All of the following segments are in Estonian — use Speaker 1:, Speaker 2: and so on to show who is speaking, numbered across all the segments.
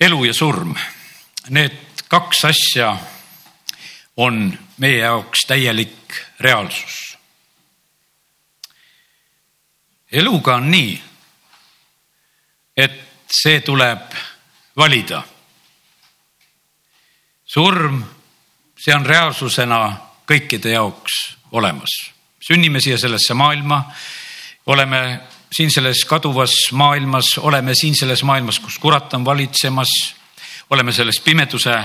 Speaker 1: elu ja surm, need kaks asja on meie jaoks täielik reaalsus. eluga on nii, et see tuleb valida. surm, see on reaalsusena kõikide jaoks olemas. sünnime siia sellesse maailma, oleme siin selles kaduvas maailmas, oleme siin selles maailmas, kus kurat on valitsemas, oleme selles pimeduse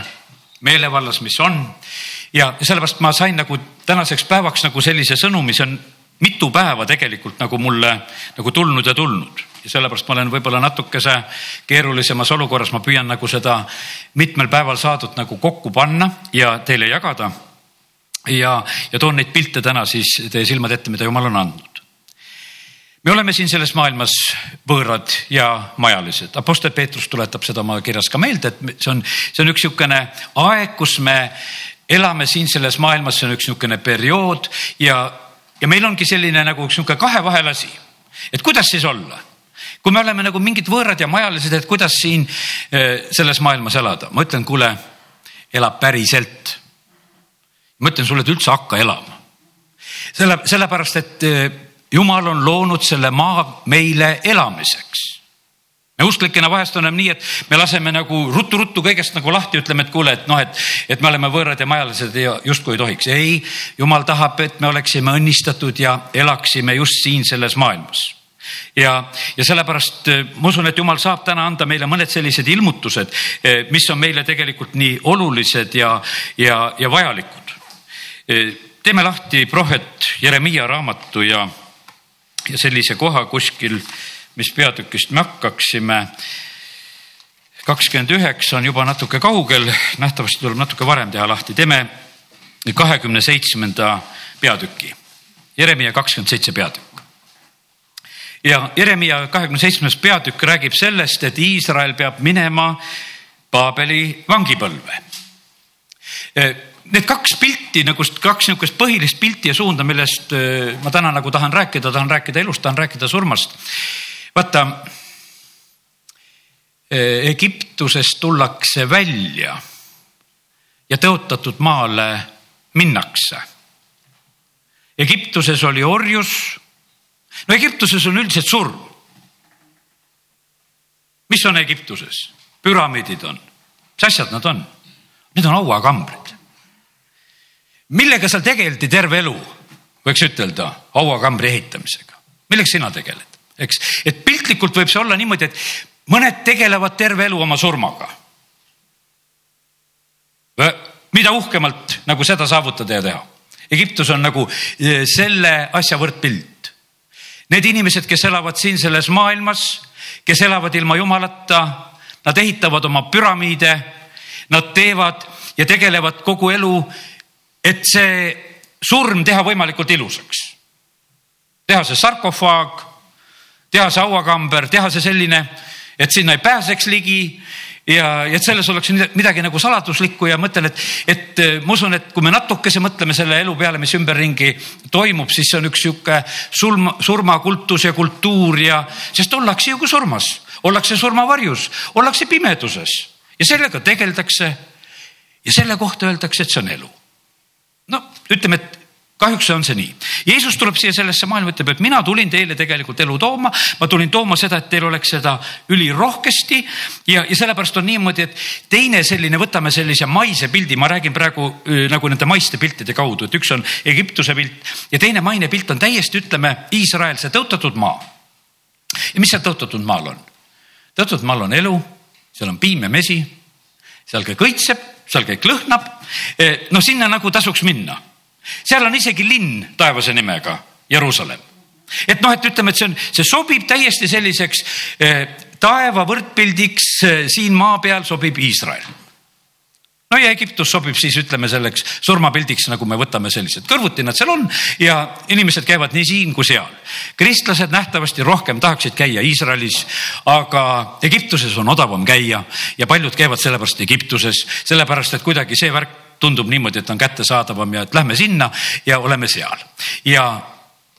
Speaker 1: meelevallas, mis on. ja sellepärast ma sain nagu tänaseks päevaks nagu sellise sõnumi, see on mitu päeva tegelikult nagu mulle nagu tulnud ja tulnud ja sellepärast ma olen võib-olla natukese keerulisemas olukorras, ma püüan nagu seda mitmel päeval saadud nagu kokku panna ja teile jagada. ja, ja toon neid pilte täna siis teie silmade ette, mida jumal on andnud me oleme siin selles maailmas võõrad ja majalised. Apostel Peetrus tuletab seda oma kirjas ka meelde, et see on, see on üks niisugune aeg, kus me elame siin selles maailmas, see on üks niisugune periood ja, ja meil ongi selline nagu üks niisugune kahe vahel asi. et kuidas siis olla? kui me oleme nagu mingid võõrad ja majalised, et kuidas siin äh, selles maailmas elada? ma ütlen, kuule, ela päriselt. ma ütlen sulle, et üldse hakka elama. selle, sellepärast, et äh, jumal on loonud selle maa meile elamiseks. me usklikena vahest oleme nii, et me laseme nagu ruttu-ruttu kõigest nagu lahti, ütleme, et kuule, et noh, et, et me oleme võõrad ja majalised ja justkui ei tohiks. ei, jumal tahab, et me oleksime õnnistatud ja elaksime just siin selles maailmas ja, ja sellepärast eh, ma usun, et jumal saab täna anda meile mõned sellised ilmutused, eh, mis on meile tegelikult nii olulised ja, ja, ja vajalikud. Eh, teeme lahti prohvet Jeremiia raamatu ja sellise koha kuskil, mis peatükist me hakkaksime. kakskümmend üheksa on juba natuke kaugel, nähtavasti tuleb natuke varem teha lahti, teeme kahekümne seitsmenda peatüki. Jeremia kakskümmend seitse peatükk. ja Jeremia kahekümne seitsmes peatükk räägib sellest, et Iisrael peab minema Paabeli vangipõlve need kaks pilti nagu kaks niisugust põhilist pilti ja suunda, millest ma täna nagu tahan rääkida, tahan rääkida elust, tahan rääkida surmast. vaata. Egiptusest tullakse välja ja tõotatud maale minnakse. Egiptuses oli orjus. no Egiptuses on üldiselt surm. mis on Egiptuses? püramiidid on, mis asjad nad on? Need on hauakambrid millega seal tegeleti terve elu, võiks ütelda, hauakambri ehitamisega. millega sina tegeled, eks, et piltlikult võib see olla niimoodi, et mõned tegelevad terve elu oma surmaga. mida uhkemalt nagu seda saavutada ja teha. Egiptus on nagu e, selle asja võrdpilt. Need inimesed, kes elavad siin selles maailmas, kes elavad ilma jumalata, nad ehitavad oma püramiide, nad teevad ja tegelevad kogu elu et see surm teha võimalikult ilusaks. teha see sarkofaag, teha see hauakamber, teha see selline, et sinna ei pääseks ligi ja, ja et selles oleks midagi nagu saladuslikku ja mõtlen, et, et äh, ma usun, et kui me natukese mõtleme selle elu peale, mis ümberringi toimub, siis see on üks sihuke surma, surmakultus ja kultuur ja, sest ollakse ju ka surmas, ollakse surmavarjus, ollakse pimeduses ja sellega tegeldakse. ja selle kohta öeldakse, et see on elu no ütleme, et kahjuks on see nii. Jeesus tuleb siia sellesse maailma, ütleb, et mina tulin teile tegelikult elu tooma, ma tulin tooma seda, et teil oleks seda ülirohkesti ja, ja sellepärast on niimoodi, et teine selline, võtame sellise maise pildi, ma räägin praegu nagu nende maiste piltide kaudu, et üks on Egiptuse pilt ja teine maine pilt on täiesti, ütleme, Iisrael, see tõotatud maa. ja mis seal tõotatud maal on? tõotatud maal on elu, seal on piim ja mesi, seal kõik õitseb seal kõik lõhnab. Eh, no sinna nagu tasuks minna. seal on isegi linn taevase nimega Jeruusalemm. et noh, et ütleme, et see on, see sobib täiesti selliseks eh, taeva võrdpildiks eh, siin maa peal sobib Iisrael no ja Egiptus sobib siis ütleme selleks surmapildiks, nagu me võtame sellised, kõrvuti nad seal on ja inimesed käivad nii siin kui seal. kristlased nähtavasti rohkem tahaksid käia Iisraelis, aga Egiptuses on odavam käia ja paljud käivad sellepärast Egiptuses, sellepärast et kuidagi see värk tundub niimoodi, et on kättesaadavam ja et lähme sinna ja oleme seal ja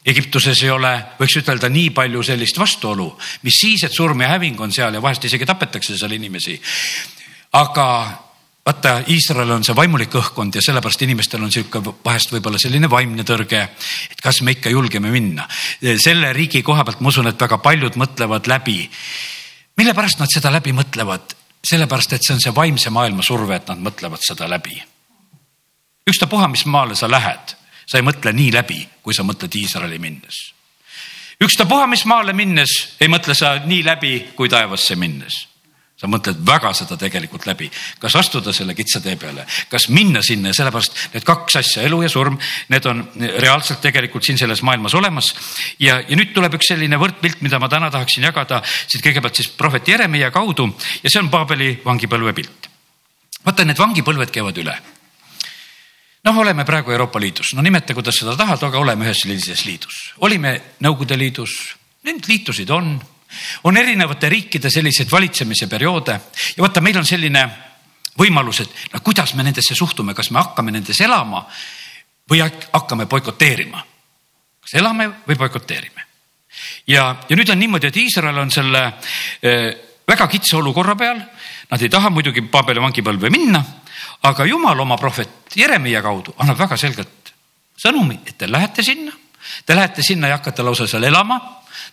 Speaker 1: Egiptuses ei ole, võiks ütelda, nii palju sellist vastuolu, mis siis, et surm ja häving on seal ja vahest isegi tapetakse seal inimesi. aga vaata, Iisrael on see vaimulik õhkkond ja sellepärast inimestel on sihuke vahest võib-olla selline vaimne tõrge, et kas me ikka julgeme minna. selle riigi koha pealt ma usun, et väga paljud mõtlevad läbi. mille pärast nad seda läbi mõtlevad? sellepärast, et see on see vaimse maailma surve, et nad mõtlevad seda läbi. ükstapuha, mis maale sa lähed sa ei mõtle nii läbi, kui sa mõtled Iisraeli minnes. ükstapuha, mis maale minnes, ei mõtle sa nii läbi, kui taevasse minnes sa mõtled väga seda tegelikult läbi, kas astuda selle kitsa tee peale, kas minna sinna? Ja sellepärast need kaks asja, elu ja surm, need on reaalselt tegelikult siin selles maailmas olemas. ja, ja nüüd tuleb üks selline võrdpilt, mida ma täna tahaksin jagada siit kõigepealt siis prohvet Jeremiah kaudu. Ja see on Paabeli vangipõlve pilt. vaata, need vangipõlved käivad üle. Noh, oleme praegu Euroopa Liidus, no nimeta, kuidas seda tahad, aga oleme ühes sellises liidus. olime Nõukogude Liidus, neid liitusid on, on erinevate riikide selliseid valitsemise perioode ja vaata, meil on selline võimalus, et no kuidas me nendesse suhtume, kas me hakkame nendes elama või hakkame boikoteerima. kas elame või boikoteerime? ja, ja nüüd on niimoodi, et Iisrael on selle äh, väga kitsa olukorra peal. Nad ei taha muidugi Paabeli vangipõlve minna aga jumal oma prohvet Jeremiah kaudu annab väga selgelt sõnumi, et te lähete sinna, te lähete sinna ja hakkate lausa seal elama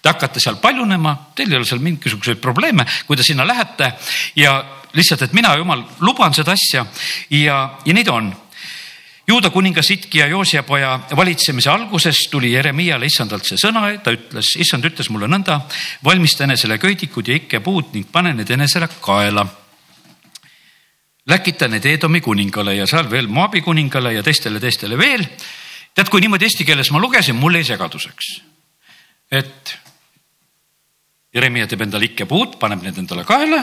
Speaker 1: te hakkate seal paljunema, teil ei ole seal mingisuguseid probleeme, kui te sinna lähete ja lihtsalt, et mina, jumal, luban seda asja ja, ja ta on. Juuda kuningas Itkia Joosia poja valitsemise alguses tuli Jeremiale issandalt see sõna, ta ütles, issand ütles mulle nõnda, valmista enesele köidikud ja ikkepuud ning pane need enesele kaela läkita need Edomi kuningale ja seal veel Moabi kuningale ja teistele, teistele veel. tead, kui niimoodi eesti keeles ma lugesin, mul jäi segaduseks. Et Jeremia teeb endale ikkepuud, paneb need endale kaela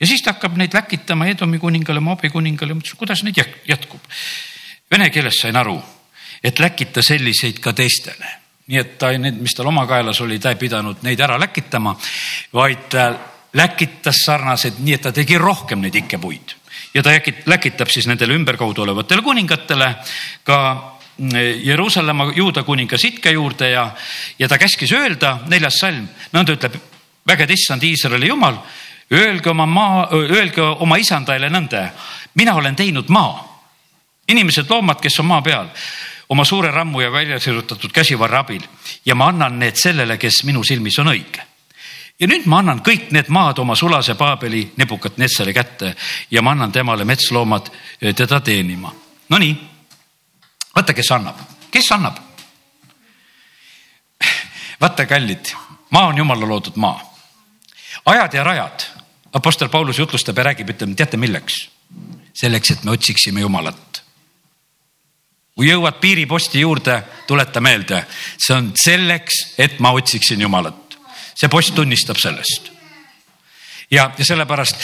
Speaker 1: ja siis ta hakkab neid läkitama Edomi kuningale, Moabi kuningale, mõtlesin, kuidas neid jätkub. Vene keeles sain aru, et läkita selliseid ka teistele, nii et ta, need, mis tal oma kaelas oli, ta ei pidanud neid ära läkitama, vaid ta läkitas sarnased, nii et ta tegi rohkem neid ikkepuid ja ta läkitab siis nendele ümberkaudu olevatele kuningatele ka Jeruusalemma juuda kuninga Sitka juurde ja, ja ta käskis öelda, neljas salm, nõnda ütleb vägede issand Iisraeli jumal, öelge oma maa, öelge oma isandale nõnda, mina olen teinud maa. inimesed, loomad, kes on maa peal, oma suure rammu ja välja sirutatud käsivarra abil ja ma annan need sellele, kes minu silmis on õige ja nüüd ma annan kõik need maad oma sulase Paabeli Nebukat-Netsari kätte ja ma annan temale metsloomad eh, teda teenima. Nonii, vaata, kes annab, kes annab? vaata, kallid, maa on jumala loodud maa. ajad ja rajad, Apostel Paulus jutlustab ja räägib, ütleme, teate milleks? selleks, et me otsiksime Jumalat kui jõuad piiriposti juurde, tuleta meelde, see on selleks, et ma otsiksin Jumalat see post tunnistab sellest. ja, ja sellepärast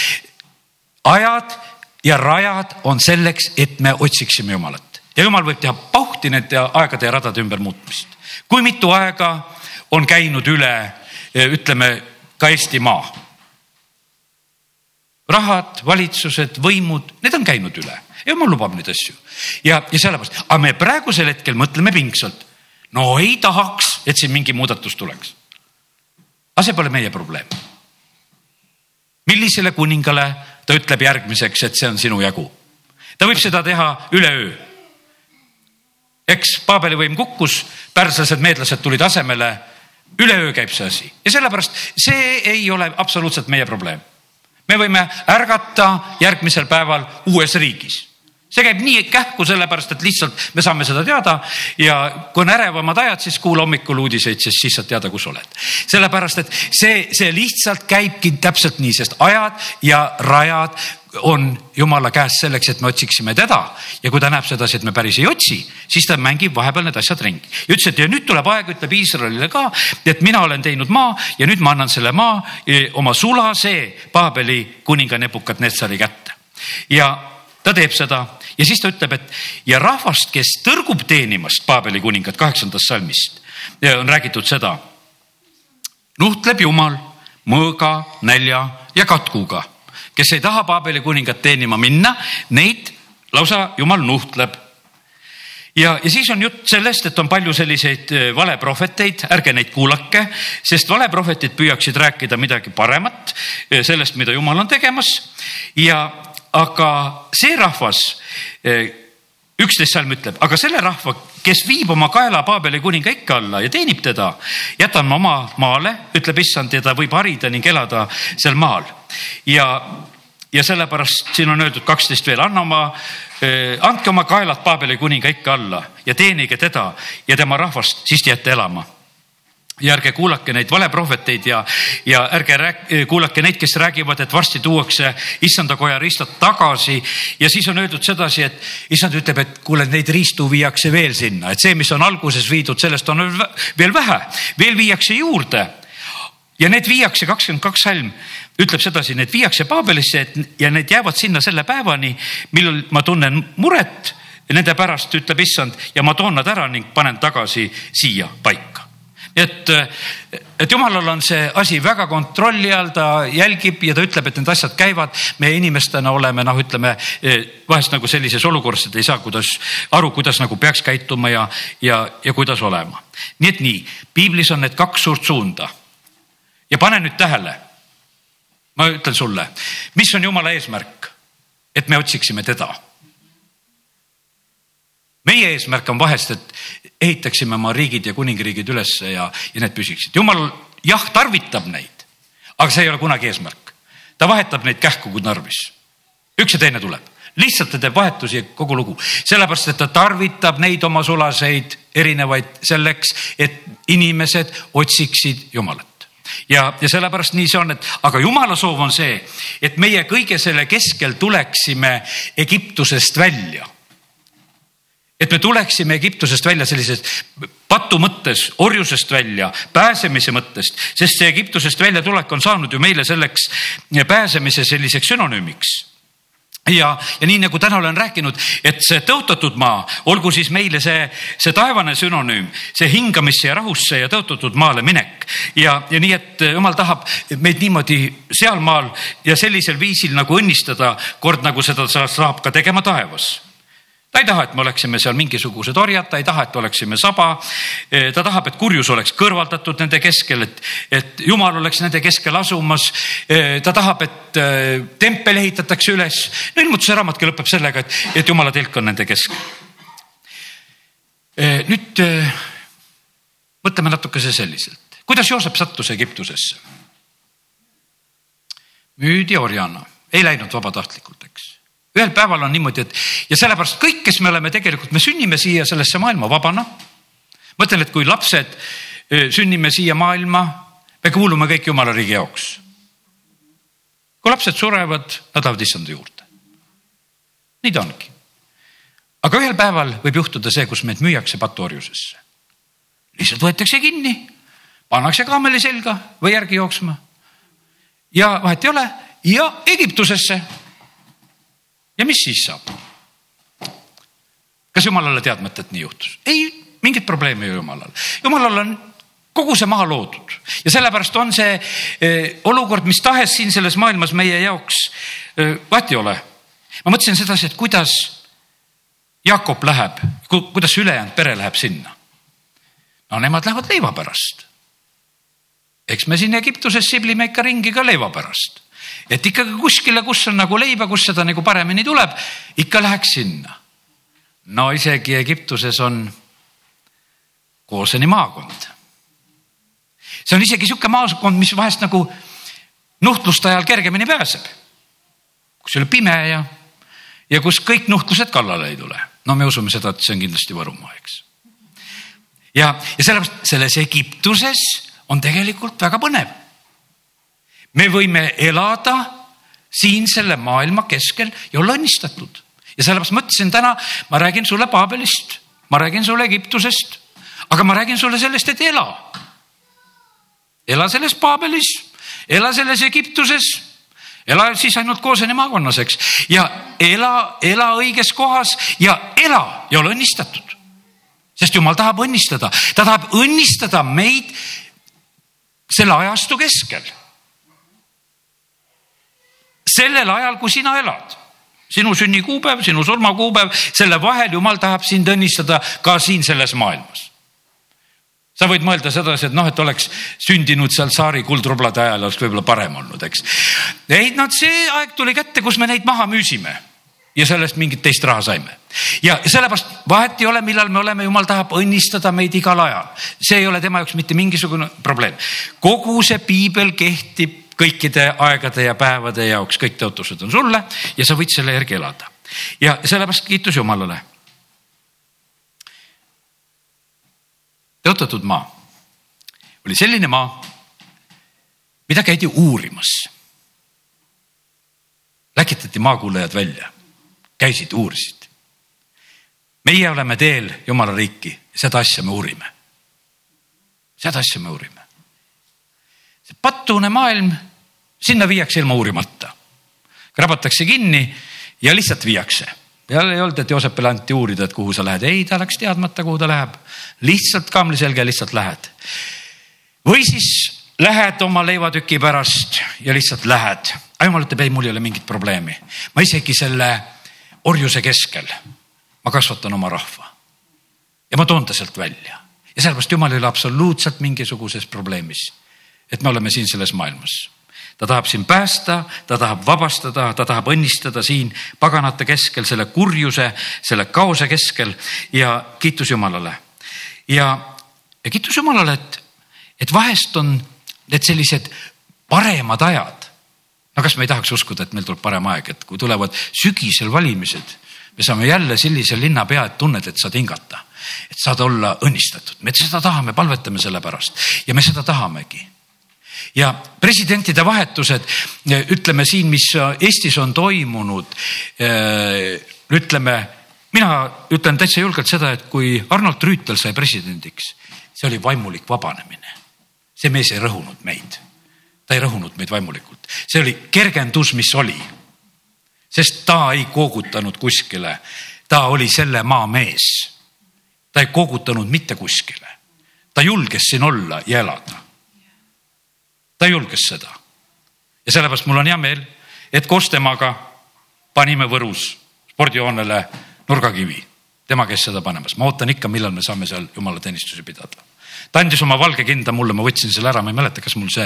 Speaker 1: ajad ja rajad on selleks, et me otsiksime Jumalat ja Jumal võib teha pauhti nende aegade ja radade ümbermuutmist. kui mitu aega on käinud üle, ütleme ka Eestimaa. rahad, valitsused, võimud, need on käinud üle Jumal lubab neid asju ja, ja sellepärast, aga me praegusel hetkel mõtleme pingsalt. no ei tahaks, et siin mingi muudatus tuleks aga see pole meie probleem. millisele kuningale ta ütleb järgmiseks, et see on sinu jagu? ta võib seda teha üleöö. Eks Paabeli võim kukkus, pärslased, meedlased tulid asemele. üleöö käib see asi ja sellepärast see ei ole absoluutselt meie probleem. me võime ärgata järgmisel päeval uues riigis see käib nii kähku, sellepärast et lihtsalt me saame seda teada ja kui on ärevamad ajad, siis kuula hommikul uudiseid, sest siis saad teada, kus oled. sellepärast, et see, see lihtsalt käibki täpselt nii, sest ajad ja rajad on jumala käes selleks, et me otsiksime teda ja kui ta näeb sedasi, et me päris ei otsi, siis ta mängib vahepeal need asjad ringi. ja ütles, et ja nüüd tuleb aeg, ütleb Iisraelile ka, et mina olen teinud maa ja nüüd ma annan selle maa eh, oma sulase Paabeli kuninga Nebukat-Netsari kätte. ja ta teeb seda ja siis ta ütleb, et ja rahvast, kes tõrgub teenimast Paabeli kuningat kaheksandast salmist, on räägitud seda. nuhtleb Jumal mõõga, nälja ja katkuga, kes ei taha Paabeli kuningat teenima minna, neid lausa Jumal nuhtleb. ja, ja siis on jutt sellest, et on palju selliseid äh, valeprohveteid, ärge neid kuulake, sest valeprohvetid püüaksid rääkida midagi paremat äh, sellest, mida jumal on tegemas. ja, aga see rahvas, äh, üksteist salm ütleb, aga selle rahva, kes viib oma kaela Paabeli kuninga ikke alla ja teenib teda, jätan ma oma maale, ütleb issand ja ta võib harida ning elada seal maal. ja, ja sellepärast siin on öeldud kaksteist veel, anna oma andke oma kaelad Paabeli kuninga ikka alla ja teenige teda ja tema rahvast, siis te jääte elama ja ärge kuulake neid valeprohveteid ja, ja ärge rääk, kuulake neid, kes räägivad, et varsti tuuakse issanda koja riistad tagasi. ja siis on öeldud sedasi, et issand ütleb, et kuule, neid riistu viiakse veel sinna, et see, mis on alguses viidud, sellest on veel vähe, veel viiakse juurde. Ja need viiakse, kakskümmend kaks salm ütleb sedasi, need viiakse Paabelisse ja need jäävad sinna selle päevani, millal ma tunnen muret. Nende pärast, ütleb issand ja ma toon nad ära ning panen tagasi siia paika et, et jumalal on see asi väga kontrolli all, ta jälgib ja ta ütleb, et need asjad käivad. meie inimestena oleme noh, ütleme vahest nagu sellises olukorras, et ei saa, kuidas aru, kuidas nagu peaks käituma ja, ja, ja kuidas olema. nii et nii, piiblis on need kaks suurt suunda ja pane nüüd tähele. ma ütlen sulle, mis on jumala eesmärk, et me otsiksime teda. Meie eesmärk on vahest, et ehitaksime oma riigid ja kuningriigid ülesse ja, ja need püsiksid. jumal jah, tarvitab neid, aga see ei ole kunagi eesmärk. ta vahetab neid kähku, kui tarvis. üks ja teine tuleb lihtsalt ta teeb vahetusi kogu lugu, sellepärast et ta tarvitab neid oma sulaseid erinevaid selleks, et inimesed otsiksid Jumalat ja, ja sellepärast nii see on, et aga jumala soov on see, et meie kõige selle keskel tuleksime Egiptusest välja. Et me tuleksime Egiptusest välja sellisest patu mõttes, orjusest välja, pääsemise mõttest, sest see Egiptusest väljatulek on saanud ju meile selleks pääsemise selliseks sünonüümiks ja, ja nii nagu täna olen rääkinud, et see tõotatud maa, olgu siis meile see, see taevane sünonüüm, see hingamisse ja rahusse ja tõotatud maale minek. ja, ja nii, et jumal tahab meid niimoodi sealmaal ja sellisel viisil nagu õnnistada, kord nagu seda saab ka tegema taevas ta ei taha, et me oleksime seal mingisugused orjad, ta ei taha, et oleksime saba. ta tahab, et kurjus oleks kõrvaldatud nende keskel, et, et jumal oleks nende keskel asumas. ta tahab, et äh, tempel ehitatakse üles. no ilmutuse raamatki lõpeb sellega, et, et jumala telk on nende keskel. nüüd äh, mõtleme natukese selliselt, kuidas Joosep sattus Egiptusesse? müüdi orjana, ei läinud vabatahtlikult, eks ühel päeval on niimoodi, et ja sellepärast kõik, kes me oleme tegelikult, me sünnime siia sellesse maailma vabana. mõtlen, et kui lapsed sünnime siia maailma, me kuulume kõik jumala riigi jaoks. kui lapsed surevad, nad lähevad issanda juurde. nii ta ongi. aga ühel päeval võib juhtuda see, kus meid müüakse patuorjusesse. lihtsalt võetakse kinni, pannakse kaameli selga või järgi jooksma. ja vahet ei ole ja Egiptusesse ja mis siis saab? kas jumalale teadmata, et nii juhtus? ei, mingit probleemi ole jumalal. jumalal on kogu see maa loodud ja sellepärast on see eh, olukord, mis tahes siin selles maailmas meie jaoks eh,, vahet ei ole. ma mõtlesin sedasi, et kuidas Jakob läheb, kuidas ülejäänud pere läheb sinna. no nemad lähevad leiva pärast. eks me siin Egiptuses siblime ikka ringi ka leiva pärast et ikkagi kuskile, kus on nagu leiba, kus seda nagu paremini tuleb, ikka läheks sinna. no isegi Egiptuses on Kooseni maakond. see on isegi sihuke maakond, mis vahest nagu nuhtluste ajal kergemini pääseb. kus ei ole pime ja, ja kus kõik nuhtlused kallale ei tule. no me usume seda, et see on kindlasti Võrumaa, eks. ja, ja sellepärast selles Egiptuses on tegelikult väga põnev me võime elada siin selle maailma keskel ja olla õnnistatud. ja sellepärast mõtlesin täna, ma räägin sulle Paabelist, ma räägin sulle Egiptusest, aga ma räägin sulle sellest, et ela. ela selles Paabelis, ela selles Egiptuses, ela siis ainult Kooseni maakonnas, eks, ja ela, ela õiges kohas ja ela ja ole õnnistatud. sest jumal tahab õnnistada, ta tahab õnnistada meid selle ajastu keskel sellel ajal, kui sina elad. sinu sünnikuupäev, sinu surmakuupäev, selle vahel jumal tahab sind õnnistada ka siin selles maailmas sa võid mõelda sedasi, et noh, et oleks sündinud seal tsaari kuldrublade ajal, oleks võib-olla parem olnud, eks. ei, no see aeg tuli kätte, kus me neid maha müüsime ja sellest mingit teist raha saime. ja sellepärast vahet ei ole, millal me oleme, jumal tahab õnnistada meid igal ajal. see ei ole tema jaoks mitte mingisugune probleem. kogu see piibel kehtib kõikide aegade ja päevade jaoks, kõik tõotused on sulle ja sa võid selle järgi elada. ja sellepärast kiitus Jumalale. tõotatud maa oli selline maa, mida käidi uurimas. läkitati maakuulajad välja käisid, uurisid. meie oleme teel Jumala riiki, seda asja me uurime. seda asja me uurime. See patune maailm, sinna viiakse ilma uurimata. krabatakse kinni ja lihtsalt viiakse jälle ei olnud, et Joosepile anti uurida, et kuhu sa lähed, ei, ta läks teadmata, kuhu ta läheb. lihtsalt kaamliselge, lihtsalt lähed. või siis lähed oma leivatüki pärast ja lihtsalt lähed. jumal ütleb, ei, mul ei ole mingit probleemi. ma isegi selle orjuse keskel ma kasvatan oma rahva ja ma toon ta sealt välja ja sellepärast Jumal ei ole absoluutselt mingisuguses probleemis, et me oleme siin selles maailmas. ta tahab siin päästa, ta tahab vabastada, ta tahab õnnistada siin paganate keskel, selle kurjuse, selle kaose keskel ja kiitus Jumalale. ja, ja kiitus Jumalale, et, et vahest on need sellised paremad ajad no kas me ei tahaks uskuda, et meil tuleb parem aeg, et kui tulevad sügisel valimised, me saame jälle sellise linnapea, et tunned, et saad hingata, et saad olla õnnistatud, me seda tahame, palvetame selle pärast ja me seda tahamegi ja presidentide vahetused, ütleme siin, mis Eestis on toimunud, ütleme, mina ütlen täitsa julgelt seda, et kui Arnold Rüütel sai presidendiks, see oli vaimulik vabanemine. see mees ei rõhunud meid ta ei rõhunud meid vaimulikult, see oli kergendus, mis oli. sest ta ei koogutanud kuskile, ta oli selle maa mees. ta ei koogutanud mitte kuskile, ta julges siin olla ja elada. Ta julges seda. ja sellepärast mul on hea meel, et koos temaga panime Võrus spordihoonele nurgakivi tema käis seda panemas, ma ootan ikka, millal me saame seal jumalateenistusi pidada ta andis oma valge kinda mulle, ma võtsin selle ära, ma ei mäleta, kas mul see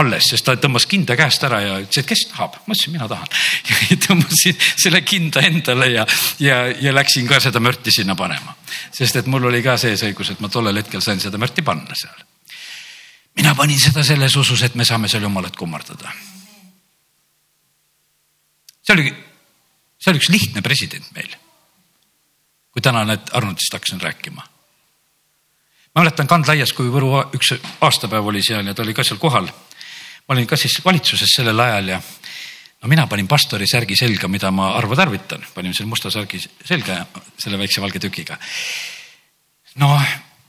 Speaker 1: alles, sest ta tõmbas kinda käest ära ja ütles, et kes tahab. ma ütlesin, mina tahan. tõmbasin selle kinda endale ja, ja, ja läksin ka seda mörti sinna panema. sest et mul oli ka sees õigus, et ma tollel hetkel sain seda mörti panna seal. Mina panin seda selles usus, et me saame seal jumalat kummardada. see oli, see oli üks lihtne president meil. kui täna need Arnoldist hakkasin rääkima ma mäletan Kandlaias, kui Võru üks aastapäev oli seal ja ta oli ka seal kohal. ma olin ka siis valitsuses sellel ajal ja no mina panin pastori särgi selga, mida ma harva tarvitan, panime selle musta särgi selga selle väikse valge tükiga. no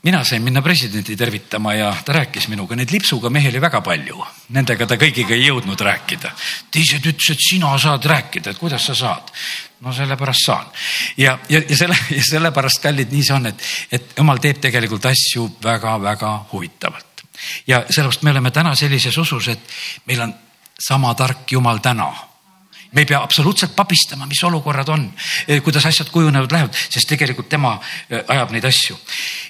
Speaker 1: mina sain minna presidenti tervitama ja ta rääkis minuga, neid lipsuga mehi oli väga palju. Nendega ta kõigiga ei jõudnud rääkida. teised ütlesid, sina saad rääkida, et kuidas sa saad. no sellepärast saan. ja, ja, ja selle, ja sellepärast kallid, nii see on, et, et jumal teeb tegelikult asju väga-väga huvitavalt. ja sellepärast me oleme täna sellises usus, et meil on sama tark Jumal täna me ei pea absoluutselt pabistama, mis olukorrad on, eh, kuidas asjad kujunevad, lähevad, sest tegelikult tema eh, ajab neid asju.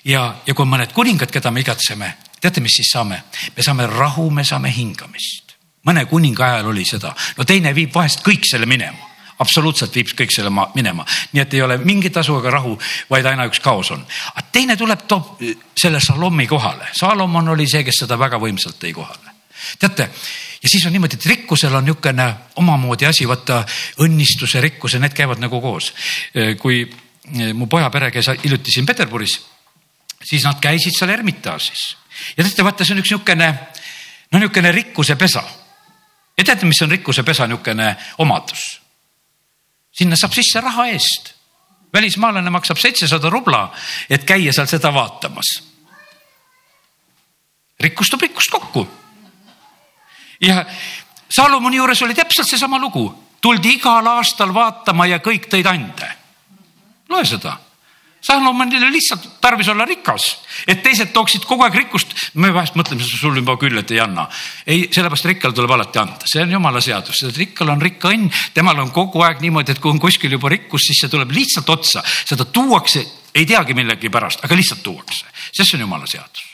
Speaker 1: ja, ja kui mõned kuningad, keda me igatseme, teate, mis siis saame? me saame rahu, me saame hingamist. mõne kuninga ajal oli seda, no teine viib vahest kõik selle minema absoluutselt viib kõik selle minema, nii et ei ole mingi tasu ega rahu, vaid aina üks kaos on. aga teine tuleb, toob eh, selle Salomi kohale, Salomon oli see, kes seda väga võimsalt tõi kohale. teate ja siis on niimoodi, et rikkusel on niisugune omamoodi asi, vaata õnnistuse, rikkuse, need käivad nagu koos. kui eh, mu poja pere käis hiljuti siin Peterburis, siis nad käisid seal Ermitaažis ja teate, vaata, see on üks niisugune, no niisugune rikkuse pesa. ja teate, mis on rikkuse pesa niisugune omadus? sinna saab sisse raha eest. välismaalane maksab seitsesada rubla, et käia seal seda vaatamas. rikkus toob rikkust kokku ja Salomoni juures oli täpselt seesama lugu, tuldi igal aastal vaatama ja kõik tõid ande. loe seda. Salomonil lihtsalt tarvis olla rikas, et teised tooksid kogu aeg rikkust. me vahest mõtleme, sul juba küll, et ei anna. ei, sellepärast rikkal tuleb alati anda, see on jumala seadus, rikkal on rikka õnn, temal on kogu aeg niimoodi, et kui on kuskil juba rikkus, siis see tuleb lihtsalt otsa, seda tuuakse, ei teagi millegipärast, aga lihtsalt tuuakse, sest see on jumala seadus.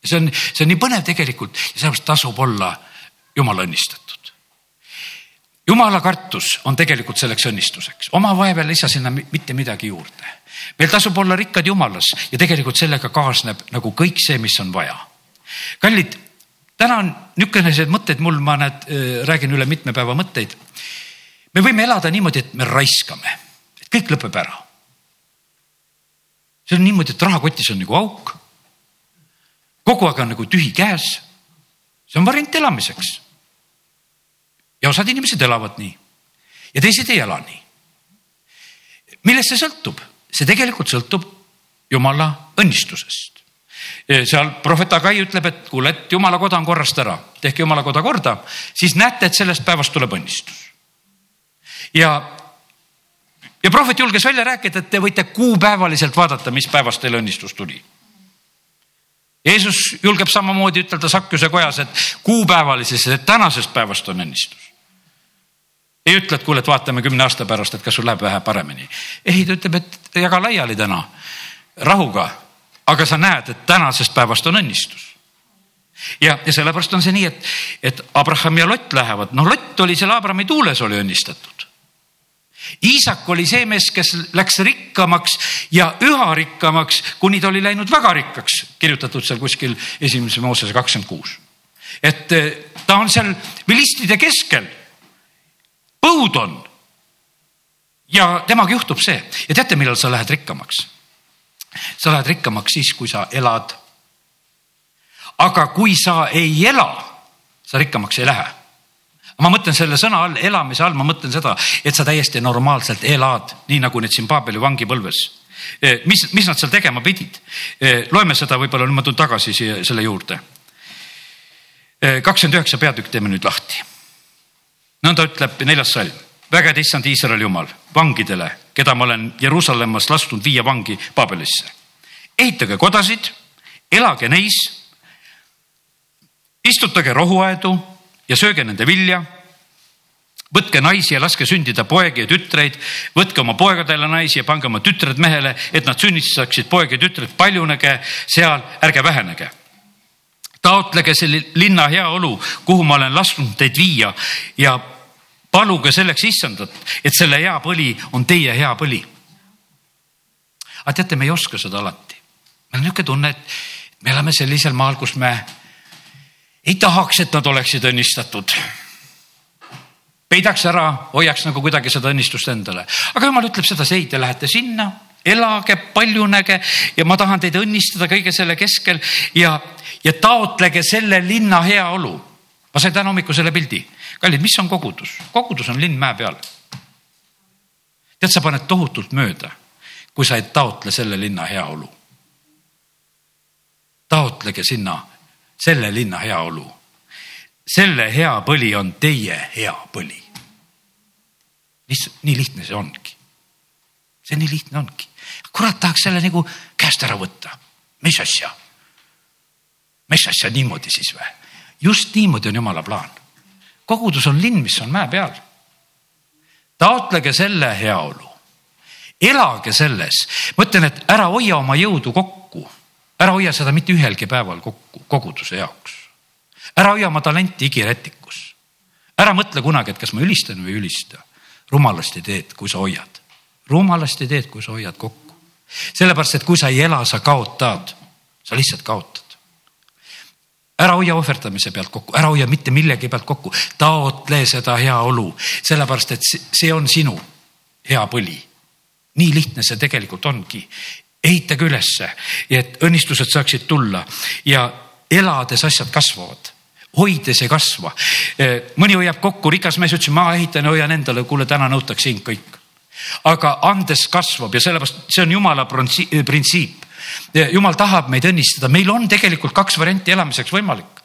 Speaker 1: ja see on, see on nii põnev tegelikult ja sellepärast tasub olla jumala õnnistatud jumala kartus on tegelikult selleks õnnistuseks, oma vaeva ei lisa sinna mitte midagi juurde meil tasub olla rikkad jumalas ja tegelikult sellega kaasneb nagu kõik see, mis on vaja. kallid, täna on niisuguseid mõtteid mul, ma näed, äh, räägin üle mitme päeva mõtteid. me võime elada niimoodi, et me raiskame, et kõik lõpeb ära. see on niimoodi, et rahakotis on nagu auk. kogu aeg on nagu tühi käes. see on variant elamiseks. Ja osad inimesed elavad nii ja teised ei ela nii. millest see sõltub? see tegelikult sõltub jumala õnnistusest. seal prohvet Agai ütleb, et kuule, et jumala koda on korrast ära, tehke jumala koda korda, siis näete, et sellest päevast tuleb õnnistus. ja, ja prohvet julges välja rääkida, et te võite kuupäevaliselt vaadata, mis päevast teile õnnistus tuli. Jeesus julgeb samamoodi ütelda Sakkuse kojas, et kuupäevalises, et tänasest päevast on õnnistus ei ütle, et kuule, et vaatame kümne aasta pärast, et kas sul läheb vähe paremini. ei, ta ütleb, et jaga laiali täna rahuga, aga sa näed, et tänasest päevast on õnnistus. ja, ja sellepärast on see nii, et, et Abraham ja Lott lähevad, noh, Lott oli seal Abrahami tuules oli õnnistatud. Iisak oli see mees, kes läks rikkamaks ja üha rikkamaks, kuni ta oli läinud väga rikkaks, kirjutatud seal kuskil esimese Moosese kakskümmend kuus. et eh, ta on seal vilistide keskel põud on. ja temaga juhtub see ja teate, millal sa lähed rikkamaks? sa lähed rikkamaks siis, kui sa elad. aga kui sa ei ela, sa rikkamaks ei lähe ma mõtlen selle sõna all, elamise all, ma mõtlen seda, et sa täiesti normaalselt elad, nii nagu need siin Paabeli vangipõlves. E, mis, mis nad seal tegema pidid? E, loeme seda võib-olla, nüüd ma tulen tagasi siia selle juurde. E, kakskümmend üheksa peatükk teeme nüüd lahti nõnda ütleb neljas salm, vägede issand Iisraeli jumal vangidele, keda ma olen Jeruusalemmas lasknud viia vangi Paabelisse. ehitage kodasid, elage neis, istutage rohuaedu ja sööge nende vilja võtke naisi ja laske sündida poegi ja tütreid, võtke oma poegadele naisi ja pange oma tütred mehele, et nad sünnitaksid poeg ja tütred, paljunege seal, ärge vähenege. Taotlege selle linna heaolu, kuhu ma olen lasknud teid viia ja paluge selleks issandat, et selle hea põli on teie hea põli. aga teate, me ei oska seda alati. meil on niisugune tunne, et me elame sellisel maal, kus me ei tahaks, et nad oleksid õnnistatud. peidaks ära, hoiaks nagu kuidagi seda õnnistust endale, aga jumal ütleb sedasi, ei, te lähete sinna, elage, paljunege ja ma tahan teid õnnistada kõige selle keskel ja, ja taotlege selle linna heaolu. ma sain täna hommikul selle pildi kallid, mis on kogudus? kogudus on linn mäe peal. tead, sa paned tohutult mööda, kui sa ei taotle selle linna heaolu. taotlege sinna selle linna heaolu. selle hea põli on teie hea põli. lihtsalt nii lihtne see ongi. see nii lihtne ongi. kurat tahaks selle nagu käest ära võtta. mis asja? mis asja niimoodi siis või? just niimoodi on jumala plaan kogudus on linn, mis on mäe peal. taotlege selle heaolu, elage selles, ma ütlen, et ära hoia oma jõudu kokku, ära hoia seda mitte ühelgi päeval kokku koguduse jaoks. ära hoia oma talenti igirätikus. ära mõtle kunagi, et kas ma ülistan või ei ülista. rumalasti teed, kui sa hoiad, rumalasti teed, kui sa hoiad kokku. sellepärast, et kui sa ei ela, sa kaotad, sa lihtsalt kaotad ära hoia ohverdamise pealt kokku, ära hoia mitte millegi pealt kokku, taotle seda heaolu, sellepärast et see on sinu hea põli. nii lihtne see tegelikult ongi. ehitage ülesse, et õnnistused saaksid tulla ja elades asjad kasvavad hoides ei kasva. mõni hoiab kokku, rikas mees ütles, ma ehitan ja hoian endale, kuule, täna nõutakse hind kõik. aga andes kasvab ja sellepärast see on jumala printsiip jumal tahab meid õnnistada, meil on tegelikult kaks varianti elamiseks võimalik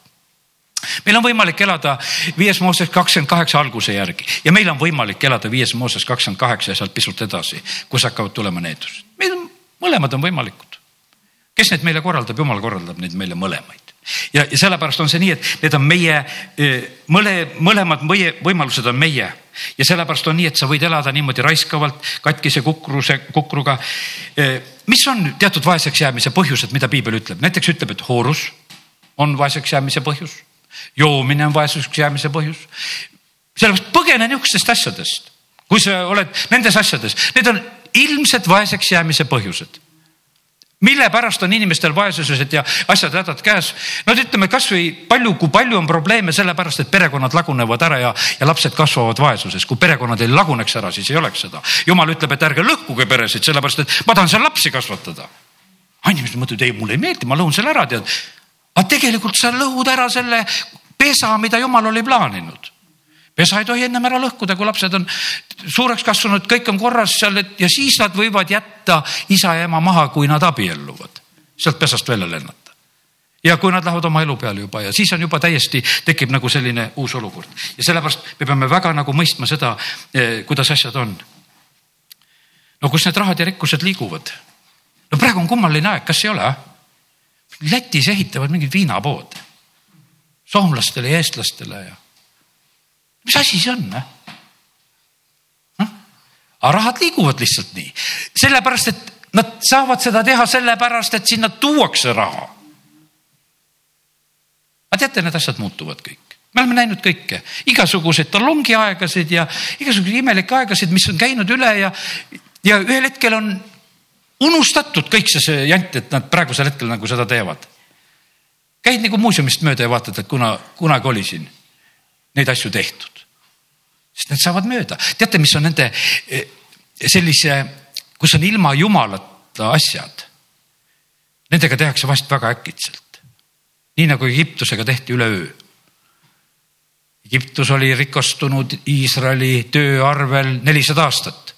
Speaker 1: meil on võimalik elada viies Mooses kakskümmend kaheksa alguse järgi ja meil on võimalik elada viies Mooses kakskümmend kaheksa ja sealt pisut edasi, kus hakkavad tulema needused. meil on mõlemad on võimalikud. kes neid meile korraldab, jumal korraldab neid meile mõlemaid ja, ja sellepärast on see nii, et need on meie mõle, mõlemad meie võimalused on meie ja sellepärast on nii, et sa võid elada niimoodi raiskavalt, katkise kukruse, kukruga. Mis on teatud vaeseks jäämise põhjused, mida piibel ütleb, näiteks ütleb, et hoorus on vaeseks jäämise põhjus, joomine on vaeseks jäämise põhjus. sellepärast põgene niisugustest asjadest, kui sa oled nendes asjades, need on ilmselt vaeseks jäämise põhjused mille pärast on inimestel vaesused ja asjad-hädad käes. no ütleme kasvõi palju, kui palju on probleeme sellepärast, et perekonnad lagunevad ära ja, ja lapsed kasvavad vaesuses. kui perekonnad ei laguneks ära, siis ei oleks seda. jumal ütleb, et ärge lõhkuge peresid, sellepärast et ma tahan seal lapsi kasvatada. inimesed mõtlevad, ei mulle ei meeldi, ma lõhun selle ära, tead. aga tegelikult sa lõhud ära selle pesa, mida jumal oli plaaninud pesa ei tohi ennem ära lõhkuda, kui lapsed on suureks kasvanud, kõik on korras seal, ja siis nad võivad jätta isa ja ema maha, kui nad abielluvad, sealt pesast välja lennata. ja kui nad lähevad oma elu peale juba ja siis on juba täiesti, tekib nagu selline uus olukord ja sellepärast me peame väga nagu mõistma seda, eh, kuidas asjad on. no kus need rahad ja rikkused liiguvad? no praegu on kummaline aeg, kas ei ole? Lätis ehitavad mingid viinapood soomlastele ja eestlastele ja mis asi see on? noh? aga rahad liiguvad lihtsalt nii, sellepärast et nad saavad seda teha sellepärast, et sinna tuuakse raha. aga teate, need asjad muutuvad kõik, me oleme näinud kõike, igasuguseid talongiaegasid ja igasuguseid imelikke aegasid, mis on käinud üle ja, ja ühel hetkel on unustatud kõik see, see jant, et nad praegusel hetkel nagu seda teevad. käid nagu muuseumist mööda ja vaatad, et kuna kunagi oli siin neid asju tehtud sest need saavad mööda. teate, mis on nende eh, sellise, kus on ilma jumalata asjad? Nendega tehakse vast väga äkitselt. nii nagu Egiptusega tehti üleöö. Egiptus oli rikastunud Iisraeli töö arvel nelisada aastat.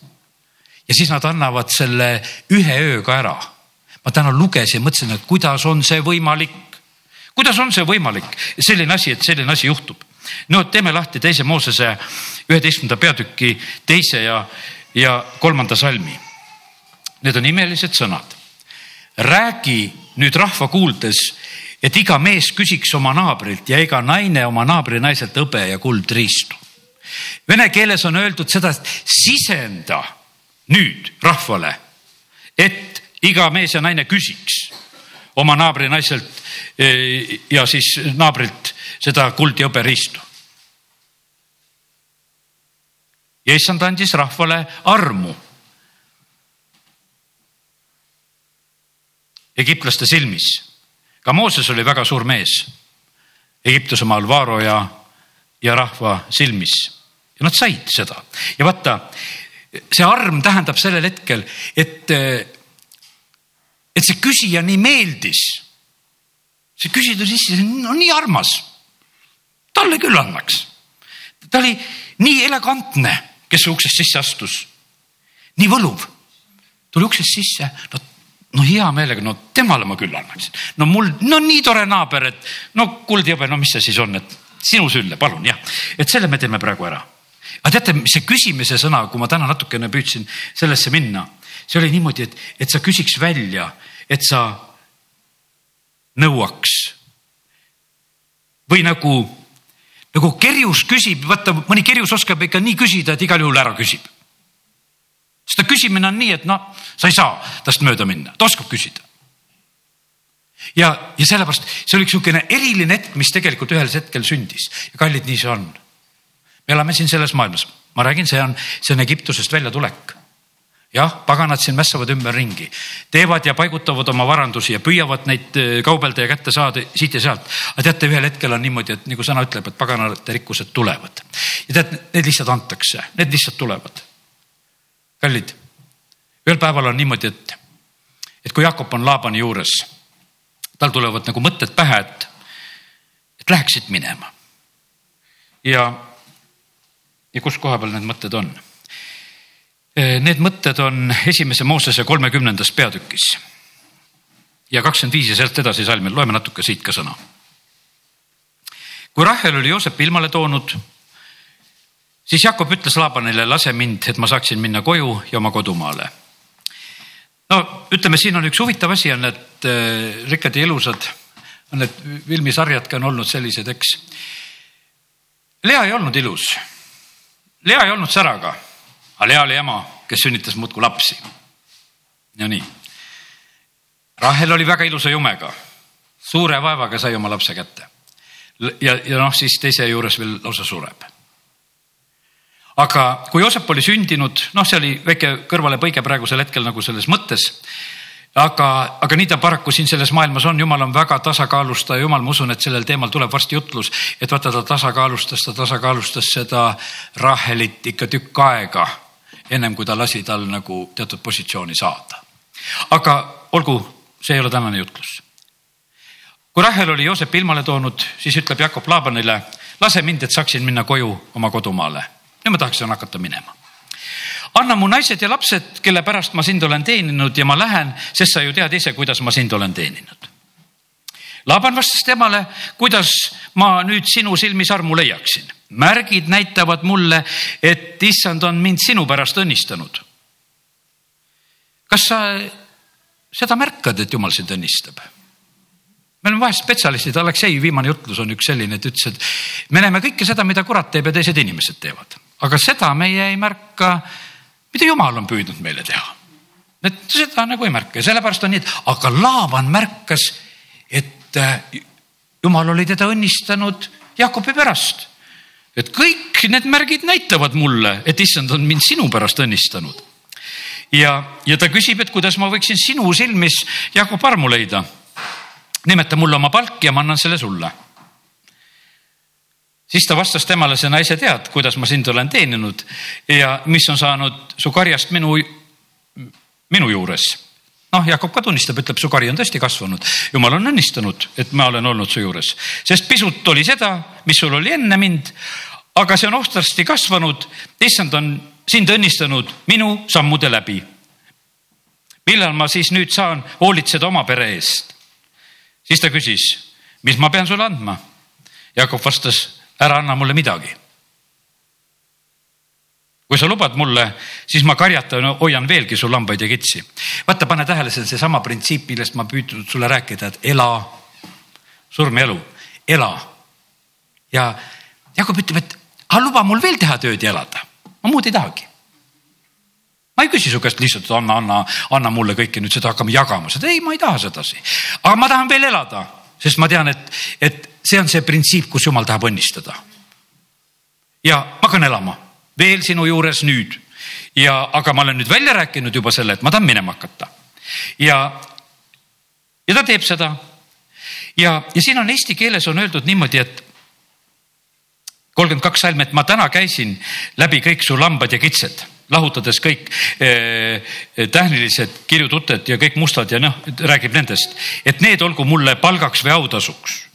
Speaker 1: ja siis nad annavad selle ühe ööga ära. ma täna lugesin mõtlesin, et kuidas on see võimalik. kuidas on see võimalik, selline asi, et selline asi juhtub no teeme lahti teise Moosese üheteistkümnenda peatüki teise ja, ja kolmanda salmi. Need on imelised sõnad. räägi nüüd rahva kuuldes, et iga mees küsiks oma naabrilt ja iga naine oma naabri naiselt hõbe ja kuldriistu. Vene keeles on öeldud seda, et sisenda nüüd rahvale, et iga mees ja naine küsiks oma naabri naiselt eh, ja siis naabrilt seda kuld ja hõberiistu. ja issand andis rahvale armu. egiptlaste silmis. ka Mooses oli väga suur mees Egiptuse maal Vaaro ja, ja rahva silmis ja nad said seda ja vaata, see arm tähendab sellel hetkel, et, et see küsija nii meeldis. see küsija tuli sisse, no nii armas talle küll annaks. ta oli nii elegantne, kes uksest sisse astus. nii võluv, tuli uksest sisse, no, no hea meelega, no temale ma küll annaksin. no mul, no nii tore naaber, et no kuldjõbe, no mis see siis on, et sinu sülle, palun jah, et selle me teeme praegu ära. aga teate, see küsimise sõna, kui ma täna natukene püüdsin sellesse minna, see oli niimoodi, et, et sa küsiks välja, et sa nõuaks või nagu nagu kerjus küsib, vaata mõni kerjus oskab ikka nii küsida, et igal juhul ära küsib. sest ta küsimine on nii, et noh, sa ei saa tast mööda minna, ta oskab küsida. ja, ja sellepärast see oli üks niisugune eriline hetk, mis tegelikult ühel hetkel sündis ja kallid, nii see on. me elame siin selles maailmas, ma räägin, see on, see on Egiptusest väljatulek jah, paganad siin mässavad ümberringi, teevad ja paigutavad oma varandusi ja püüavad neid äh, kaubelda ja kätte saada siit ja sealt. aga teate, ühel hetkel on niimoodi, et nagu sõna ütleb, et paganate rikkused tulevad ja tead, need lihtsalt antakse, need lihtsalt tulevad. kallid, ühel päeval on niimoodi, et, et kui Jakob on Laabani juures, tal tulevad nagu mõtted pähe, et, et läheksid minema. ja, ja kus koha peal need mõtted on need mõtted on esimese Moosese kolmekümnendas peatükis ja kakskümmend viis ja sealt edasi salmil, loeme natuke siit ka sõna. kui Rahel oli Joosepi ilmale toonud, siis Jakob ütles Laabanile, lase mind, et ma saaksin minna koju ja oma kodumaale. no ütleme, siin on üks huvitav asi on, et äh, rikkad ja ilusad on need filmisarjadki on olnud sellised, eks. Lea ei olnud ilus. Lea ei olnud säraga, aga Lea oli ema, kes sünnitas muudkui lapsi. ja nii. Rahel oli väga ilusa jumega, suure vaevaga sai oma lapse kätte. ja, ja noh, siis teise juures veel lausa sureb aga kui Joosep oli sündinud, noh, see oli väike kõrvalepõige praegusel hetkel nagu selles mõttes. aga, aga nii ta paraku siin selles maailmas on, jumal on väga tasakaalustaja, jumal, ma usun, et sellel teemal tuleb varsti jutlus, et vaata, ta tasakaalustas, ta tasakaalustas seda Rahelit ikka tükk aega, ennem kui ta lasi tal nagu teatud positsiooni saada. aga olgu, see ei ole tänane jutlus. kui Rahel oli Joosepi ilmale toonud, siis ütleb Jakob Laabanile, lase mind, et saaksin minna koju oma kodumaale ja ma tahaksin hakata minema anna mu naised ja lapsed, kelle pärast ma sind olen teeninud ja ma lähen, sest sa ju tead ise, kuidas ma sind olen teeninud. Laaban vastas temale, kuidas ma nüüd sinu silmis armu leiaksin. märgid näitavad mulle, et issand on mind sinu pärast õnnistanud. kas sa seda märkad, et jumal sind õnnistab? me oleme vahest spetsialistid, Aleksei viimane jutlus on üks selline, et ütles, et me näeme kõike seda, mida kurat teeb ja teised inimesed teevad aga seda meie ei märka, mida jumal on püüdnud meile teha. et seda nagu ei märka ja sellepärast on nii, et aga Laavan märkas, et äh, jumal oli teda õnnistanud Jakobi pärast. et kõik need märgid näitavad mulle, et issand on mind sinu pärast õnnistanud. ja, ja ta küsib, et kuidas ma võiksin sinu silmis Jakob armu leida. nimeta mulle oma palk ja ma annan selle sulle siis ta vastas temale, see naise tead, kuidas ma sind olen teeninud ja mis on saanud su karjast minu, minu juures. Noh, Jakob ka tunnistab, ütleb, su kari on tõesti kasvanud. jumal on õnnistanud, et ma olen olnud su juures, sest pisut oli seda, mis sul oli enne mind, aga see on ohtrasti kasvanud. issand on sind õnnistanud minu sammude läbi. millal ma siis nüüd saan hoolitseda oma pere eest? siis ta küsis, mis ma pean sulle andma? Jakob vastas ära anna mulle midagi. Kui sa lubad mulle, siis ma karjatan, hoian veelgi su lambaid ja kitsi. vaata, pane tähele, see on seesama printsiip, millest ma püüdnud sulle rääkida, et ela, surm ja elu, ela. ja Jakob ütleb, et aga luba mul veel teha tööd ja elada, ma muud ei tahagi ma ei küsi su käest lihtsalt, anna, anna, anna mulle kõike nüüd seda, hakkame jagama seda, ei, ma ei taha sedasi. aga ma tahan veel elada, sest ma tean, et, et see on see printsiip, kus jumal tahab õnnistada. ja ma hakkan elama veel sinu juures nüüd ja, aga ma olen nüüd välja rääkinud juba selle, et ma tahan minema hakata. ja, ja ta teeb seda. ja, ja siin on eesti keeles on öeldud niimoodi, et kolmkümmend kaks salm, et ma täna käisin läbi kõik su lambad ja kitsed lahutades kõik eh, tähnilised kirjututed ja kõik mustad ja noh, räägib nendest, et need olgu mulle palgaks või autasuks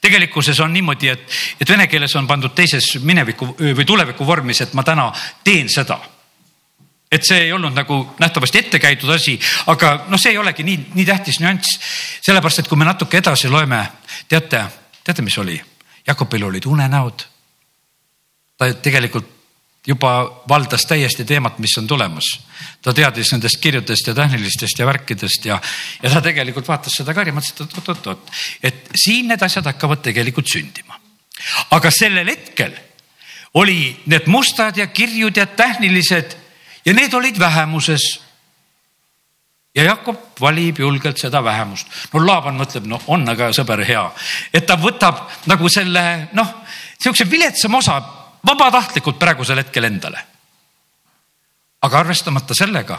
Speaker 1: tegelikkuses on niimoodi, et, et vene keeles on pandud teises mineviku või tuleviku vormis, et ma täna teen seda. et see ei olnud nagu nähtavasti ette käidud asi, aga noh, see ei olegi nii, nii tähtis nüanss. sellepärast, et kui me natuke edasi loeme, teate, teate, mis oli? Jakobil olid unenäod. ta tegelikult juba valdas täiesti teemat, mis on tulemas. ta teadis nendest kirjutest ja tähnilistest ja värkidest ja, ja ta tegelikult vaatas seda karja, mõtles, et oot-oot-oot, et siin need asjad hakkavad tegelikult sündima. aga sellel hetkel oli need mustad ja kirjud ja tähnilised ja need olid vähemuses. ja Jakob valib julgelt seda vähemust. no Laaban mõtleb, no on aga sõber hea, et ta võtab nagu selle noh, sihukese viletsama osa vabatahtlikult praegusel hetkel endale. aga arvestamata sellega,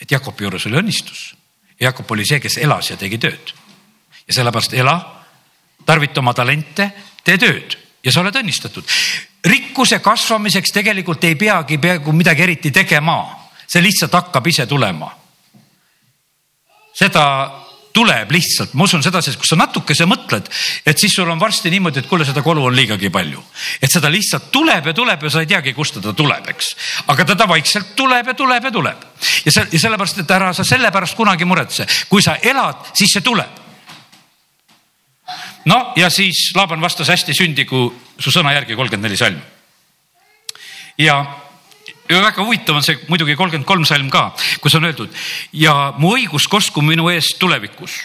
Speaker 1: et Jakobi juures oli õnnistus. Jakob oli see, kes elas ja tegi tööd. ja sellepärast ela, tarvita oma talente, tee tööd ja sa oled õnnistatud. rikkuse kasvamiseks tegelikult ei peagi peaaegu midagi eriti tegema, see lihtsalt hakkab ise tulema. seda tuleb lihtsalt, ma usun seda, sest kui sa natukese mõtled, et siis sul on varsti niimoodi, et kuule, seda kolu on liigagi palju. et seda lihtsalt tuleb ja tuleb ja sa ei teagi, kust ta tuleb, eks. aga teda vaikselt tuleb ja tuleb ja tuleb. ja see ja sellepärast, et ära sa selle pärast kunagi muretse, kui sa elad, siis see tuleb. no ja siis Laaban vastas hästi sündigu su sõna järgi kolmkümmend neli salm. ja ja väga huvitav on see muidugi kolmkümmend kolm salm ka, kus on öeldud ja mu õigus kosku minu eest tulevikus,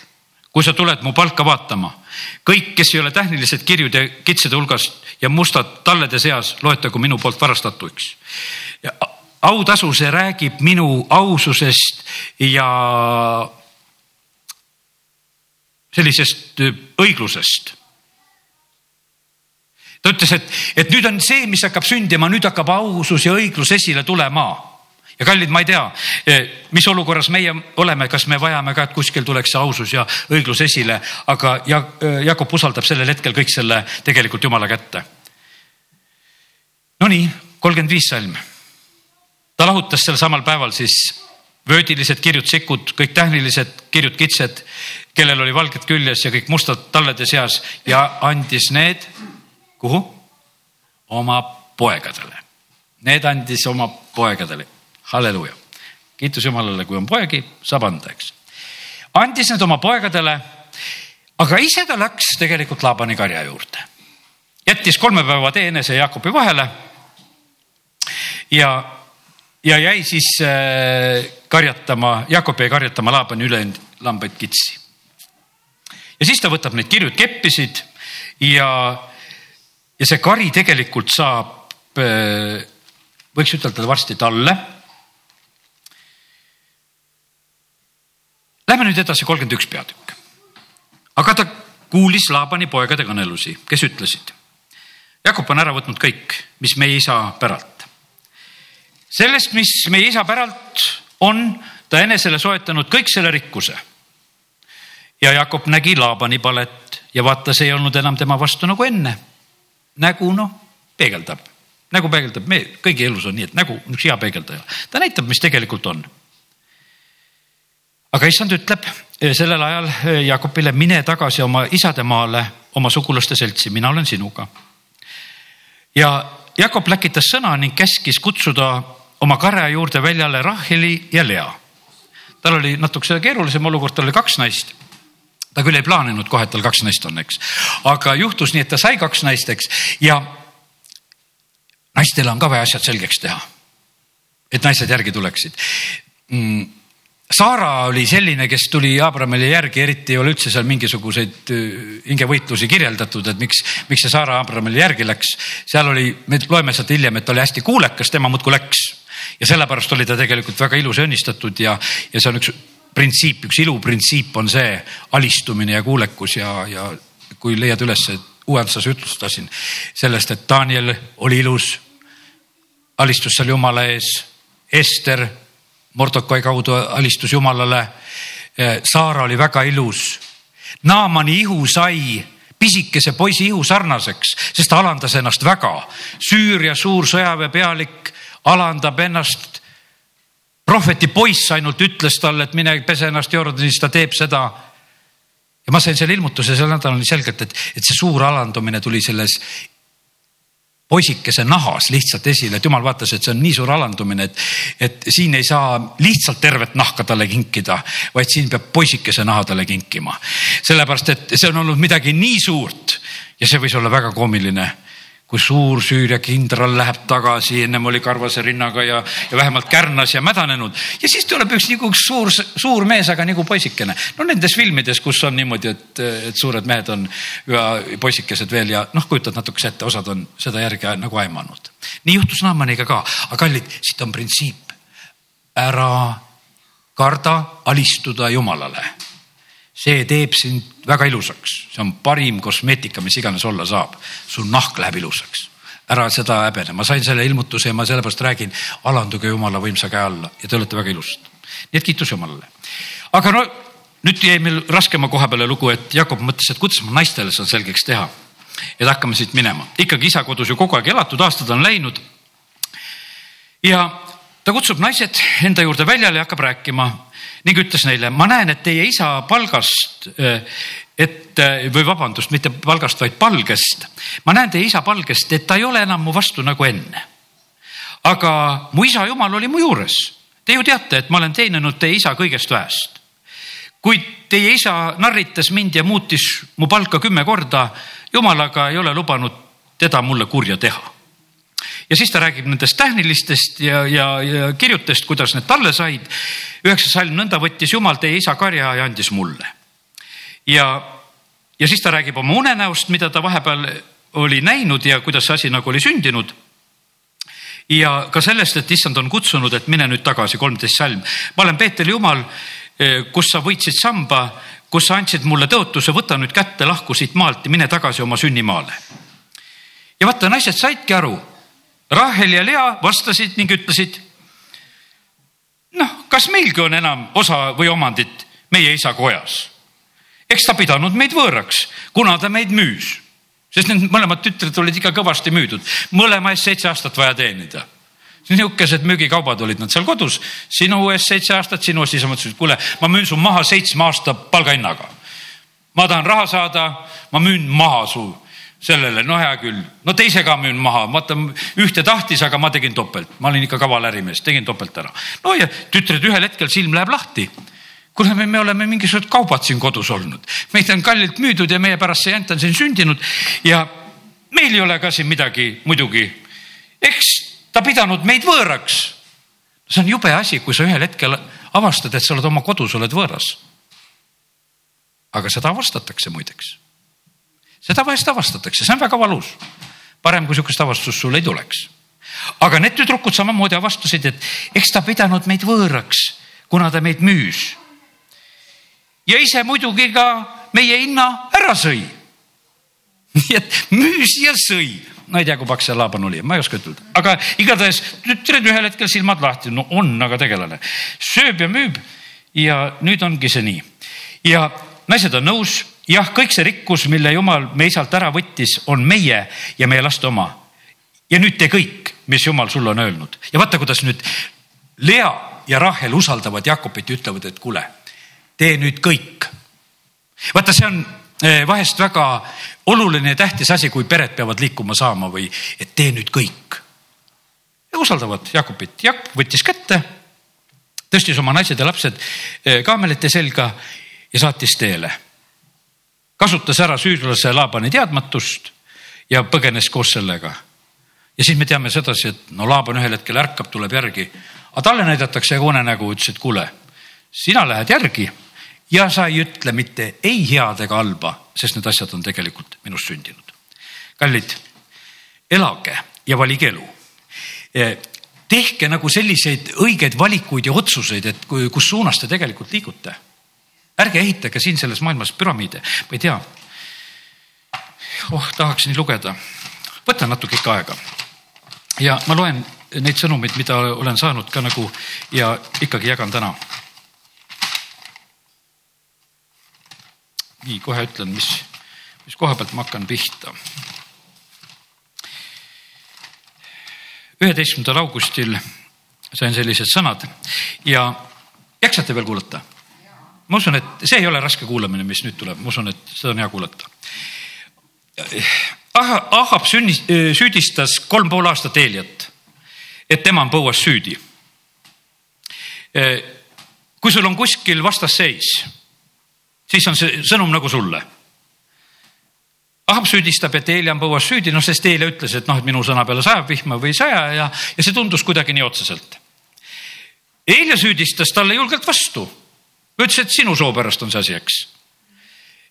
Speaker 1: kui sa tuled mu palka vaatama. kõik, kes ei ole tähnilised kirjud ja kitsede hulgast ja mustad tallede seas, loetagu minu poolt varastatuks. autasu, see räägib minu aususest ja sellisest õiglusest ta ütles, et, et nüüd on see, mis hakkab sündima, nüüd hakkab ausus ja õiglus esile tulema. ja kallid, ma ei tea, eh, mis olukorras meie oleme, kas me vajame ka, et kuskil tuleks see ausus ja õiglus esile, aga eh, Jakob usaldab sellel hetkel kõik selle tegelikult Jumala kätte. Nonii, kolmkümmend viis salm. ta lahutas sel samal päeval siis vöödilised kirjud sikud, kõik tähnilised kirjud kitsed, kellel oli valged küljes ja kõik mustad tallede seas ja andis need kuhu? oma poegadele. Need andis oma poegadele, halleluuja. kiitus Jumalale, kui on poegi, saab anda, eks. andis need oma poegadele, aga ise ta läks tegelikult Laabani karja juurde. jättis kolme päeva tee enese Jaakobi vahele. ja, ja jäi siis äh, karjatama, Jakob jäi karjatama Laabani ülejäänud lambaid kitsi. ja siis ta võtab neid kirjud keppisid ja ja see kari tegelikult saab, äh, võiks ütelda varsti talle. Lähme nüüd edasi, kolmkümmend üks peatükk. aga ta kuulis Laabani poegade kõnelusi, kes ütlesid. Jakob on ära võtnud kõik, mis meie isa päralt. sellest, mis meie isa päralt on ta enesele soetanud kõik selle rikkuse. ja Jakob nägi Laabani palet ja vaata, see ei olnud enam tema vastu nagu enne nägu noh, peegeldab, nägu peegeldab, me kõigi elus on nii, et nägu on üks hea peegeldaja, ta näitab, mis tegelikult on. aga issand ütleb sellel ajal Jakobile, mine tagasi oma isademaale, oma sugulaste seltsi, mina olen sinuga. ja Jakob läkitas sõna ning käskis kutsuda oma karja juurde väljale Raheli ja Lea. tal oli natukese keerulisem olukord, tal oli kaks naist ta küll ei plaaninud kohe, et tal kaks naist on, eks, aga juhtus nii, et ta sai kaks naist, eks, ja naistele on ka vaja asjad selgeks teha. et naised järgi tuleksid mm.. Saara oli selline, kes tuli Abramile järgi, eriti ei ole üldse seal mingisuguseid äh, hingevõitlusi kirjeldatud, et miks, miks see Saara Abramile järgi läks. seal oli, me loeme sealt hiljem, et ta oli hästi kuulekas, tema muudkui läks ja sellepärast oli ta tegelikult väga ilus ja õnnistatud ja, ja see on üks printsiip, üks iluprintsiip on see alistumine ja kuulekus ja, ja kui leiad üles, uuendusas ütlustasin sellest, et Daniel oli ilus, alistus seal Jumala ees. Ester Mordokai kaudu alistus Jumalale. Saara oli väga ilus. Naamani ihu sai pisikese poisi ihu sarnaseks, sest ta alandas ennast väga. Süüria suur sõjaväepealik alandab ennast prohveti poiss ainult ütles talle, et mine pese ennast Jordanis, ta teeb seda. ja ma sain selle ilmutuse sel nädalal selgelt, et, et see suur alandumine tuli selles poisikese nahas lihtsalt esile, et jumal vaatas, et see on nii suur alandumine, et, et siin ei saa lihtsalt tervet nahka talle kinkida, vaid siin peab poisikese naha talle kinkima. sellepärast, et see on olnud midagi nii suurt ja see võis olla väga koomiline kui suur Süüria kindral läheb tagasi, ennem oli karvase rinnaga ja, ja vähemalt kärnas ja mädanenud ja siis tuleb üks nagu üks suur, suur mees, aga nagu poisikene. no nendes filmides, kus on niimoodi, et, et suured mehed on ja poisikesed veel ja noh, kujutad natukese ette, osad on seda järgi nagu aimanud. nii juhtus Naamaniga ka, aga kallid, siit on printsiip. ära karda alistuda Jumalale see teeb sind väga ilusaks, see on parim kosmeetika, mis iganes olla saab. sul nahk läheb ilusaks, ära seda häbene, ma sain selle ilmutuse ja ma sellepärast räägin, alanduge Jumala võimsa käe alla ja te olete väga ilusad. nii et kiitus Jumalale. aga no nüüd jäi meil raskema koha peale lugu, et Jakob mõtles, et kuidas ma naistele saan selgeks teha. et hakkame siit minema, ikkagi isa kodus ju kogu aeg elatud, aastad on läinud. ja ta kutsub naised enda juurde väljale ja hakkab rääkima ning ütles neile, ma näen, et teie isa palgast, et või vabandust, mitte palgast, vaid palgest. ma näen teie isa palgest, et ta ei ole enam mu vastu nagu enne. aga mu isa jumal oli mu juures. Te ju teate, et ma olen teeninud teie isa kõigest väest. kuid teie isa narritas mind ja muutis mu palka kümme korda. jumalaga ei ole lubanud teda mulle kurja teha ja siis ta räägib nendest tähnilistest ja, ja, ja kirjutest, kuidas need talle said. üheksas salm, nõnda võttis Jumal teie isa karja ja andis mulle. ja, ja siis ta räägib oma unenäost, mida ta vahepeal oli näinud ja kuidas see asi nagu oli sündinud ja ka sellest, et issand on kutsunud, et mine nüüd tagasi, kolmteist salm. ma olen Peeter Jumal, kus sa võitsid samba, kus sa andsid mulle tõotuse, võta nüüd kätte, lahku siit maalt ja mine tagasi oma sünnimaale. ja vaata, naised saidki aru. Rahel ja Lea vastasid ning ütlesid. noh, kas meilgi on enam osa või omandit meie isa kojas? eks ta pidanud meid võõraks, kuna ta meid müüs sest need mõlemad tütred olid ikka kõvasti müüdud, mõlema eest seitse aastat vaja teenida. nihukesed müügikaubad olid nad seal kodus, sinu eest seitse aastat, sinu eest, siis ma mõtlesin, et kuule, ma müün su maha seitsme aasta palgahinnaga. ma tahan raha saada, ma müün maha su sellele, no hea küll, no teise ka müün maha, vaata ühte tahtis, aga ma tegin topelt, ma olin ikka kaval ärimees, tegin topelt ära. no ja tütred ühel hetkel silm läheb lahti kuule, me, me oleme mingisugused kaubad siin kodus olnud, meid on kallilt müüdud ja meie pärast see jant on siin sündinud ja meil ei ole ka siin midagi muidugi. eks ta pidanud meid võõraks. see on jube asi, kui sa ühel hetkel avastad, et sa oled oma kodus, oled võõras. aga seda avastatakse muideks. Seda vahest avastatakse, see on väga valus. parem, kui sihukest avastust sul ei tuleks. aga need tüdrukud samamoodi avastasid, et eks ta pidanud meid võõraks, kuna ta meid müüs ja ise muidugi ka meie hinna ära sõi. nii et müüs ja sõi, ma ei tea, kui paks see Laaban oli, ma ei oska ütelda, aga igatahes tütred ühel hetkel silmad lahti, no on aga tegelane, sööb ja müüb ja nüüd ongi see nii. ja naised on nõus, jah, kõik see rikkus, mille jumal me isalt ära võttis, on meie ja meie laste oma. ja nüüd tee kõik, mis jumal sulle on öelnud ja vaata, kuidas nüüd Lea ja Rahel usaldavad Jakobit ja ütlevad, et kuule tee nüüd kõik. vaata, see on eh, vahest väga oluline ja tähtis asi, kui pered peavad liikuma saama või et tee nüüd kõik. ja usaldavad Jakobit, Jaak võttis kätte, tõstis oma naised ja lapsed eh, kaamelite selga ja saatis teele. Kasutas ära süüdlase Laabani teadmatust ja põgenes koos sellega. ja siis me teame sedasi, et no Laaban ühel hetkel ärkab, tuleb järgi, aga talle näidatakse unenägu, ütles, et kuule, sina lähed järgi ja sa ei ütle mitte ei head ega halba, sest need asjad on tegelikult minust sündinud. kallid, elage ja valige elu. Eh, tehke nagu selliseid õigeid valikuid ja otsuseid, et kus suunas te tegelikult liigute. Ärge ehitage siin selles maailmas püramiide, ma ei tea. oh, tahaks nii lugeda. võta natuke ikka aega. ja ma loen neid sõnumeid, mida olen saanud ka nagu ja ikkagi jagan täna nii, kohe ütlen, mis, mis koha pealt ma hakkan pihta. üheteistkümnendal augustil sain sellised sõnad ja jaksate veel kuulata? Ma usun, et see ei ole raske kuulamine, mis nüüd tuleb, ma usun, et seda on hea kuulata. Ahab sünni, süüdistas kolm pool aastat Eeliat, et tema on põuas süüdi. kui sul on kuskil vastasseis siis on see sõnum nagu sulle. Ahab süüdistab, et Eelia on põuas süüdi, noh, sest Eelia ütles, et noh, et minu sõna peale sajab vihma või ei saja ja, ja see tundus kuidagi nii otseselt. Eelia süüdistas talle julgelt vastu. Ütles, et sinu soo pärast on see asi, eks.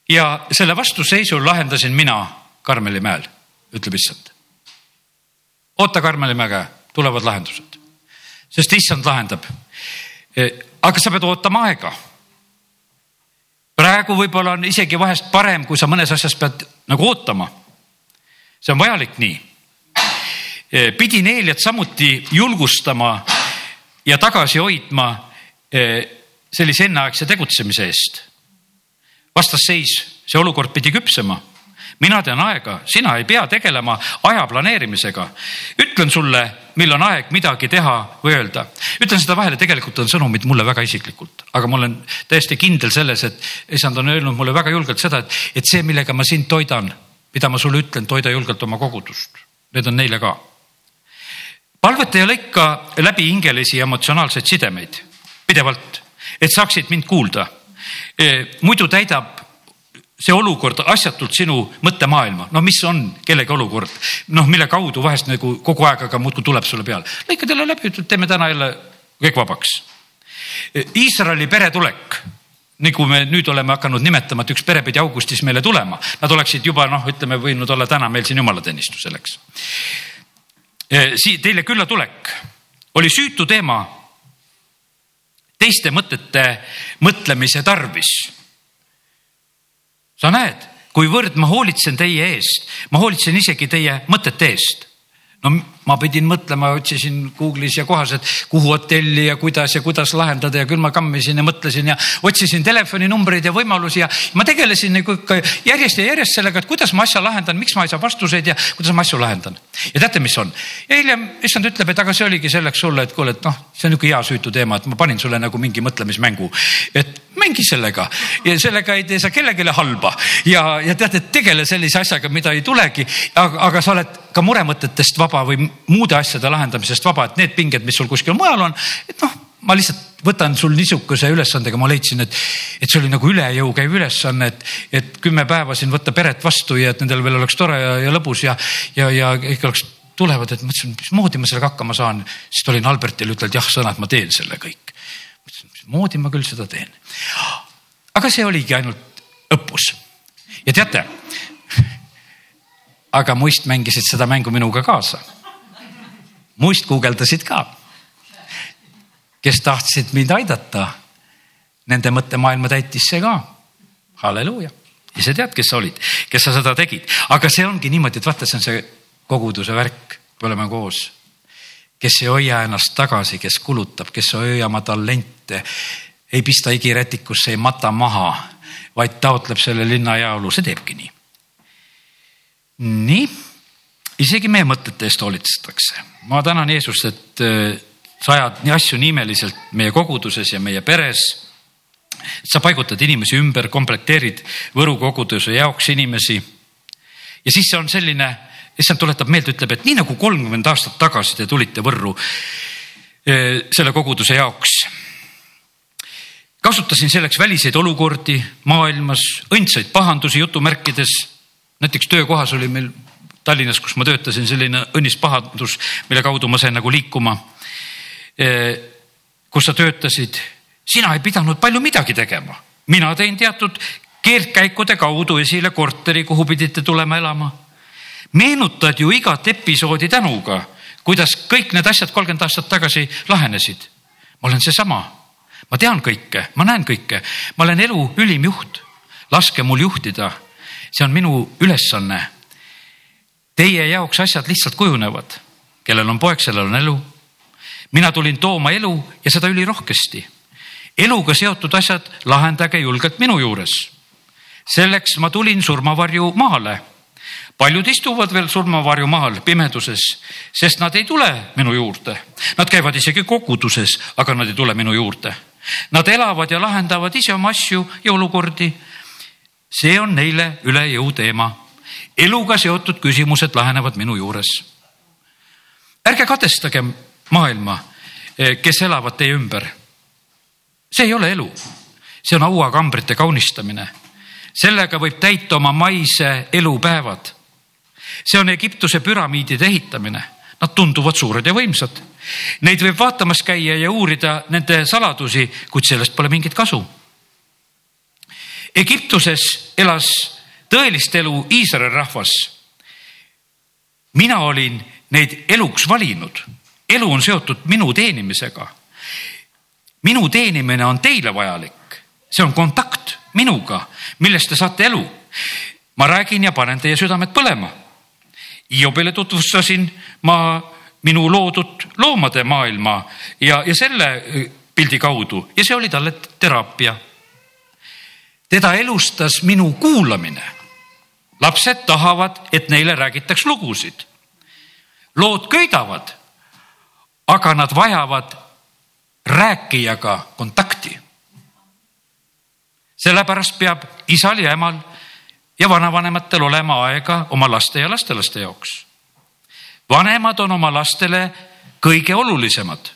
Speaker 1: ja selle vastuseisu lahendasin mina Karmeli mäel, ütleb issand. oota Karmeli mäge, tulevad lahendused, sest issand lahendab. aga sa pead ootama aega praegu võib-olla on isegi vahest parem, kui sa mõnes asjas pead nagu ootama. see on vajalik nii. Eh, pidin Eeliat samuti julgustama ja tagasi hoidma eh, sellise enneaegse tegutsemise eest. vastasseis, see olukord pidi küpsema mina tean aega, sina ei pea tegelema aja planeerimisega. ütlen sulle, millal on aeg midagi teha või öelda. ütlen seda vahele, tegelikult on sõnumid mulle väga isiklikult, aga ma olen täiesti kindel selles, et issand on öelnud mulle väga julgelt seda, et, et see, millega ma sind toidan, mida ma sulle ütlen, toida julgelt oma kogudust. Need on neile ka. palveta ja lõika läbi hingelisi ja emotsionaalseid sidemeid pidevalt, et saaksid mind kuulda. Muidu täidab see olukord asjatult sinu mõttemaailma, no mis on kellegi olukord, noh, mille kaudu vahest nagu kogu aeg aga muudkui tuleb sulle peale. lõika talle läbi, ütled, teeme täna jälle kõik vabaks. Iisraeli peretulek nagu me nüüd oleme hakanud nimetama, et üks pere pidi augustis meile tulema, nad oleksid juba noh, ütleme võinud olla täna meil siin jumalateenistusel, eks. Teile küllatulek oli süütu teema teiste mõtete mõtlemise tarvis sa näed, kuivõrd ma hoolitsen teie eest, ma hoolitsen isegi teie mõtete eest. No ma pidin mõtlema, otsisin Google'is ja kohas, et kuhu hotelli ja kuidas ja kuidas lahendada ja küll ma kammisin ja mõtlesin ja otsisin telefoninumbreid ja võimalusi ja ma tegelesin nagu ikka järjest ja järjest sellega, et kuidas ma asja lahendan, miks ma ei saa vastuseid ja kuidas ma asju lahendan. ja teate, mis on? hiljem issand ütleb, et aga see oligi selleks sulle, et kuule, et noh, see on niisugune hea süütu teema, et ma panin sulle nagu mingi mõtlemismängu, et mängi sellega. Ja sellega ei tee sa kellelegi halba. Ja, ja tead, et tegele sellise asjaga, mida ei tulegi, aga, sa oled ka muremõtetest vaba või muude asjade lahendamisest vaba, et need pinged, mis sul kuskil mujal on, et noh, ma lihtsalt võtan sul niisuguse ülesandega, ma leidsin, et, et see oli nagu üle jõu käiv ülesanne, et, et kümme päeva siin võtta peret vastu ja et nendel veel oleks tore ja, ja lõbus ja, ja, ja kõik oleks tulevad, et mõtlesin, mismoodi ma sellega hakkama saan. siis olin Albertile ütelnud jah sõna, et ma teen selle kõik. Mismoodi ma küll seda teen. aga see oligi ainult õppus ja teate, aga muist mängisid seda mängu minuga kaasa muist guugeldasid ka, kes tahtsid mind aidata. Nende mõttemaailma täitis see ka. halleluuja, ise tead, kes sa olid, kes sa seda tegid, aga see ongi niimoodi, et vaata, see on see koguduse värk, me oleme koos. Kes ei hoia ennast tagasi, kes kulutab, kes ei hoia oma talente, ei pista igirätikusse, ei mata maha, vaid taotleb selle linna heaolu, see teebki nii. nii isegi meie mõtete eest hoolitsetakse. ma tänan Jeesust, et äh, sa ajad nii asju nii imeliselt meie koguduses ja meie peres. sa paigutad inimesi ümber, komplekteerid Võru koguduse jaoks inimesi. ja siis see on selline, issand tuletab meelde, ütleb, et nii nagu kolmkümmend aastat tagasi te tulite Võrru selle koguduse jaoks kasutasin selleks väliseid olukordi maailmas, õndsaid pahandusi jutumärkides. näiteks töökohas oli meil Tallinnas, kus ma töötasin, selline õnnis pahandus, mille kaudu ma sain nagu liikuma. kus sa töötasid, sina ei pidanud palju midagi tegema, mina tõin teatud keerdkäikude kaudu esile korteri, kuhu pidite tulema elama. Meenutad ju igat episoodi tänuga, kuidas kõik need asjad kolmkümmend aastat tagasi lahenesid. ma olen seesama, ma tean kõike, ma näen kõike, ma olen elu ülim juht. laske mul juhtida, see on minu ülesanne Teie jaoks asjad lihtsalt kujunevad. kellel on poeg, sellel on elu. mina tulin tooma elu ja seda ülirohkesti. eluga seotud asjad lahendage julgelt minu juures. selleks ma tulin surmavarju maale. Paljud istuvad veel surmavarju maal pimeduses, sest nad ei tule minu juurde. Nad käivad isegi koguduses, aga nad ei tule minu juurde. Nad elavad ja lahendavad ise oma asju ja olukordi. see on neile üle jõu teema eluga seotud küsimused lahenevad minu juures. ärge kadestage maailma, eh, kes elavad teie ümber. see ei ole elu, see on hauakambrite kaunistamine. sellega võib täita oma maise elupäevad. See on Egiptuse püramiidide ehitamine, nad tunduvad suured ja võimsad. Neid võib vaatamas käia ja uurida nende saladusi, kuid sellest pole mingit kasu. Egiptuses elas tõelist elu Iisraeli rahvas. mina olin neid eluks valinud, elu on seotud minu teenimisega. minu teenimine on teile vajalik, see on kontakt minuga, millest te saate elu. ma räägin ja panen teie südamed põlema. Hiobile tutvustasin ma minu loodud loomade maailma ja, ja selle äh, pildi kaudu ja see oli talle teraapia. teda elustas minu kuulamine lapsed tahavad, et neile räägitaks lugusid. lood köidavad, aga nad vajavad rääkijaga kontakti. sellepärast peab isal ja emal ja vanavanematel olema aega oma laste ja lastelaste jaoks. vanemad on oma lastele kõige olulisemad.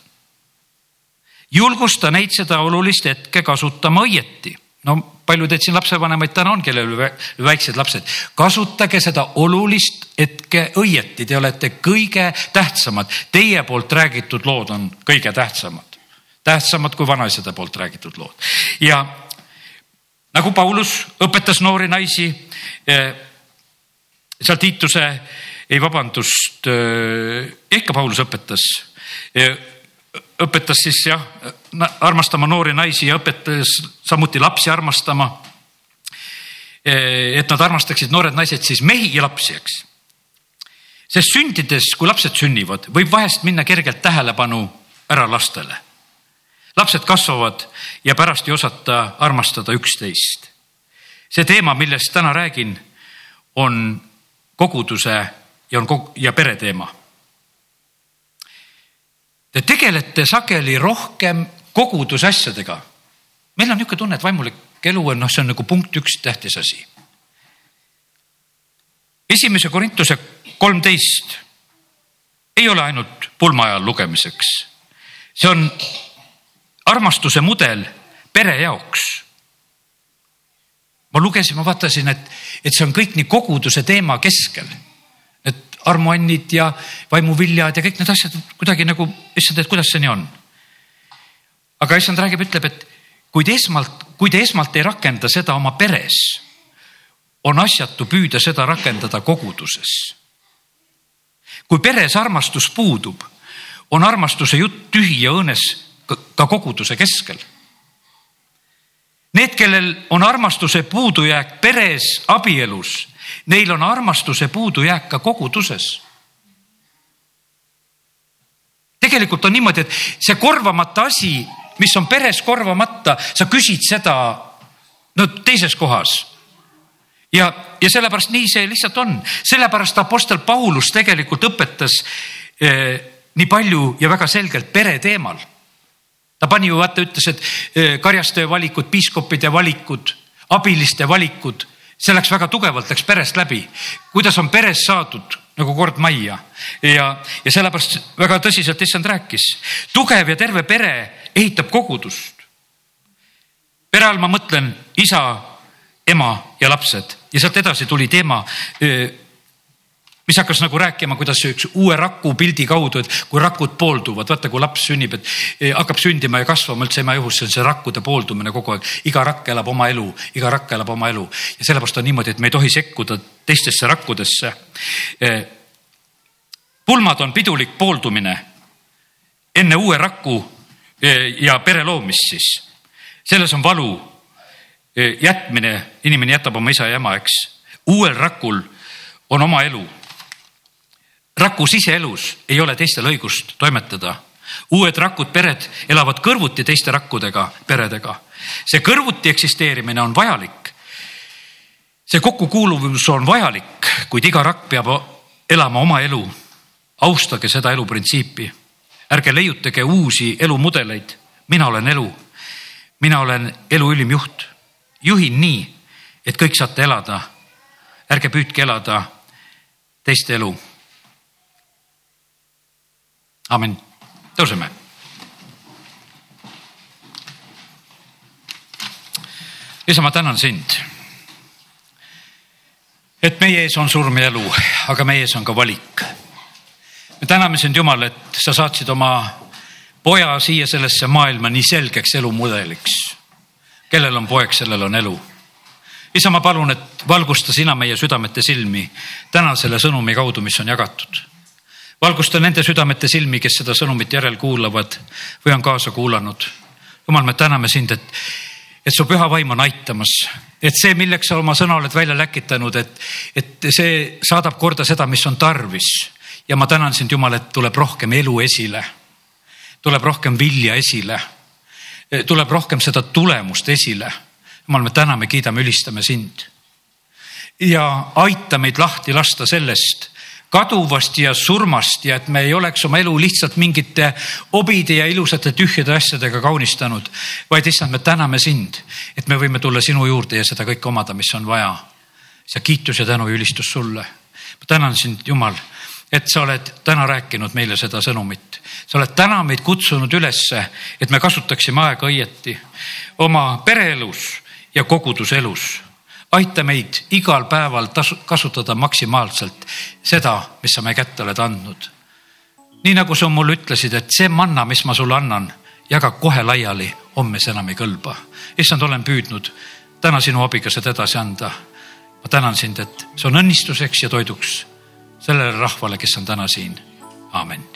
Speaker 1: julgusta neid seda olulist hetke kasutama õieti no palju teid siin lapsevanemaid täna on, kellel väiksed lapsed, kasutage seda olulist hetke õieti, te olete kõige tähtsamad. Teie poolt räägitud lood on kõige tähtsamad, tähtsamad kui vanaisade poolt räägitud lood ja nagu Paulus õpetas noori naisi eh, seal Tiituse, ei vabandust, ikka Paulus õpetas õpetas siis jah, armastama noori naisi ja õpetas samuti lapsi armastama. et nad armastaksid, noored naised siis mehi ja lapsi, eks. sest sündides, kui lapsed sünnivad, võib vahest minna kergelt tähelepanu ära lastele. Lapsed kasvavad ja pärast ei osata armastada üksteist. see teema, millest täna räägin, on koguduse ja on kog ja pere teema Te tegelete sageli rohkem koguduse asjadega. meil on niisugune tunne, et vaimulik elu on, noh, see on nagu punkt üks tähtis asi. esimese Korintuse kolmteist ei ole ainult pulma ajal lugemiseks. see on armastuse mudel pere jaoks. ma lugesin, ma vaatasin, et, et see on kõik nii koguduse teema keskel armuannid ja vaimuviljad ja kõik need asjad kuidagi nagu, issand, et kuidas see nii on. aga issand räägib, ütleb, et kui te esmalt, kui te esmalt ei rakenda seda oma peres, on asjatu püüda seda rakendada koguduses. kui peres armastus puudub, on armastuse jutt tühi ja õõnes ka koguduse keskel. Need, kellel on armastuse puudujääk peres, abielus Neil on armastuse puudujääk ka koguduses. tegelikult on niimoodi, et see korvamata asi, mis on peres korvamata, sa küsid seda no teises kohas. ja, ja sellepärast nii see lihtsalt on, sellepärast Apostel Paulus tegelikult õpetas eh, nii palju ja väga selgelt pere teemal. Ta pani ju vaata, ütles, et eh, karjastaja valikud, piiskopide valikud, abiliste valikud see läks väga tugevalt, läks perest läbi. kuidas on peres saadud nagu kord majja ja, ja sellepärast väga tõsiselt issand rääkis. tugev ja terve pere ehitab kogudust. pere all ma mõtlen isa, ema ja lapsed ja sealt edasi tuli teema mis hakkas nagu rääkima, kuidas üks uue raku pildi kaudu, et kui rakud poolduvad, vaata, kui laps sünnib, et eh, hakkab sündima ja kasvama üldse ema ihus, see on see rakkude pooldumine kogu aeg. iga rakk elab oma elu, iga rakk elab oma elu ja sellepärast on niimoodi, et me ei tohi sekkuda teistesse rakkudesse. Eh, pulmad on pidulik pooldumine enne uue raku eh, ja pere loomist siis. selles on valu jätmine, inimene jätab oma isa ja ema, eks. uuel rakul on oma elu raku siseelus ei ole teistel õigust toimetada. uued rakud pered elavad kõrvuti teiste rakkudega peredega. see kõrvuti eksisteerimine on vajalik. see kokkukuuluvus on vajalik, kuid iga rakk peab elama oma elu. austage seda eluprintsiipi. ärge leiutage uusi elumudeleid. mina olen elu. mina olen elu ülim juht. juhin nii, et kõik saate elada. ärge püüdke elada teiste elu amin, tõuseme. isa, ma tänan sind. et meie ees on surm ja elu, aga meie ees on ka valik. me täname sind, Jumal, et sa saatsid oma poja siia sellesse maailma nii selgeks elumudeliks. kellel on poeg, sellel on elu isa, ma palun, et valgusta sina meie südamete silmi täna selle sõnumi kaudu, mis on jagatud valgusta nende südamete silmi, kes seda sõnumit järelkuulavad või on kaasa kuulanud. jumal, me täname sind, et, et su püha vaim on aitamas, et see, milleks sa oma sõna oled välja läkitanud, et, et see saadab korda seda, mis on tarvis. ja ma tänan sind, Jumal, et tuleb rohkem elu esile, tuleb rohkem vilja esile, tuleb rohkem seda tulemust esile. Jumal, me täname, kiidame, ülistame sind. ja aita meid lahti lasta sellest kaduvast ja surmast ja et me ei oleks oma elu lihtsalt mingite hobide ja ilusate tühjade asjadega kaunistanud, vaid issand, me täname sind, et me võime tulla sinu juurde ja seda kõike omada, mis on vaja. see kiitus ja tänu ja ülistus sulle. ma tänan sind, Jumal, et sa oled täna rääkinud meile seda sõnumit. sa oled täna meid kutsunud ülesse, et me kasutaksime aega õieti oma pereelus ja koguduselus. Aita meid igal päeval tasu, kasutada maksimaalselt seda, mis sa meie kätte oled andnud. nii nagu sa mulle ütlesid, et see manna, mis ma sulle annan, jaga kohe laiali, homme see enam ei kõlba. issand, olen püüdnud täna sinu abiga seda edasi anda. ma tänan sind, et see on õnnistuseks ja toiduks sellele rahvale, kes on täna siin. aamen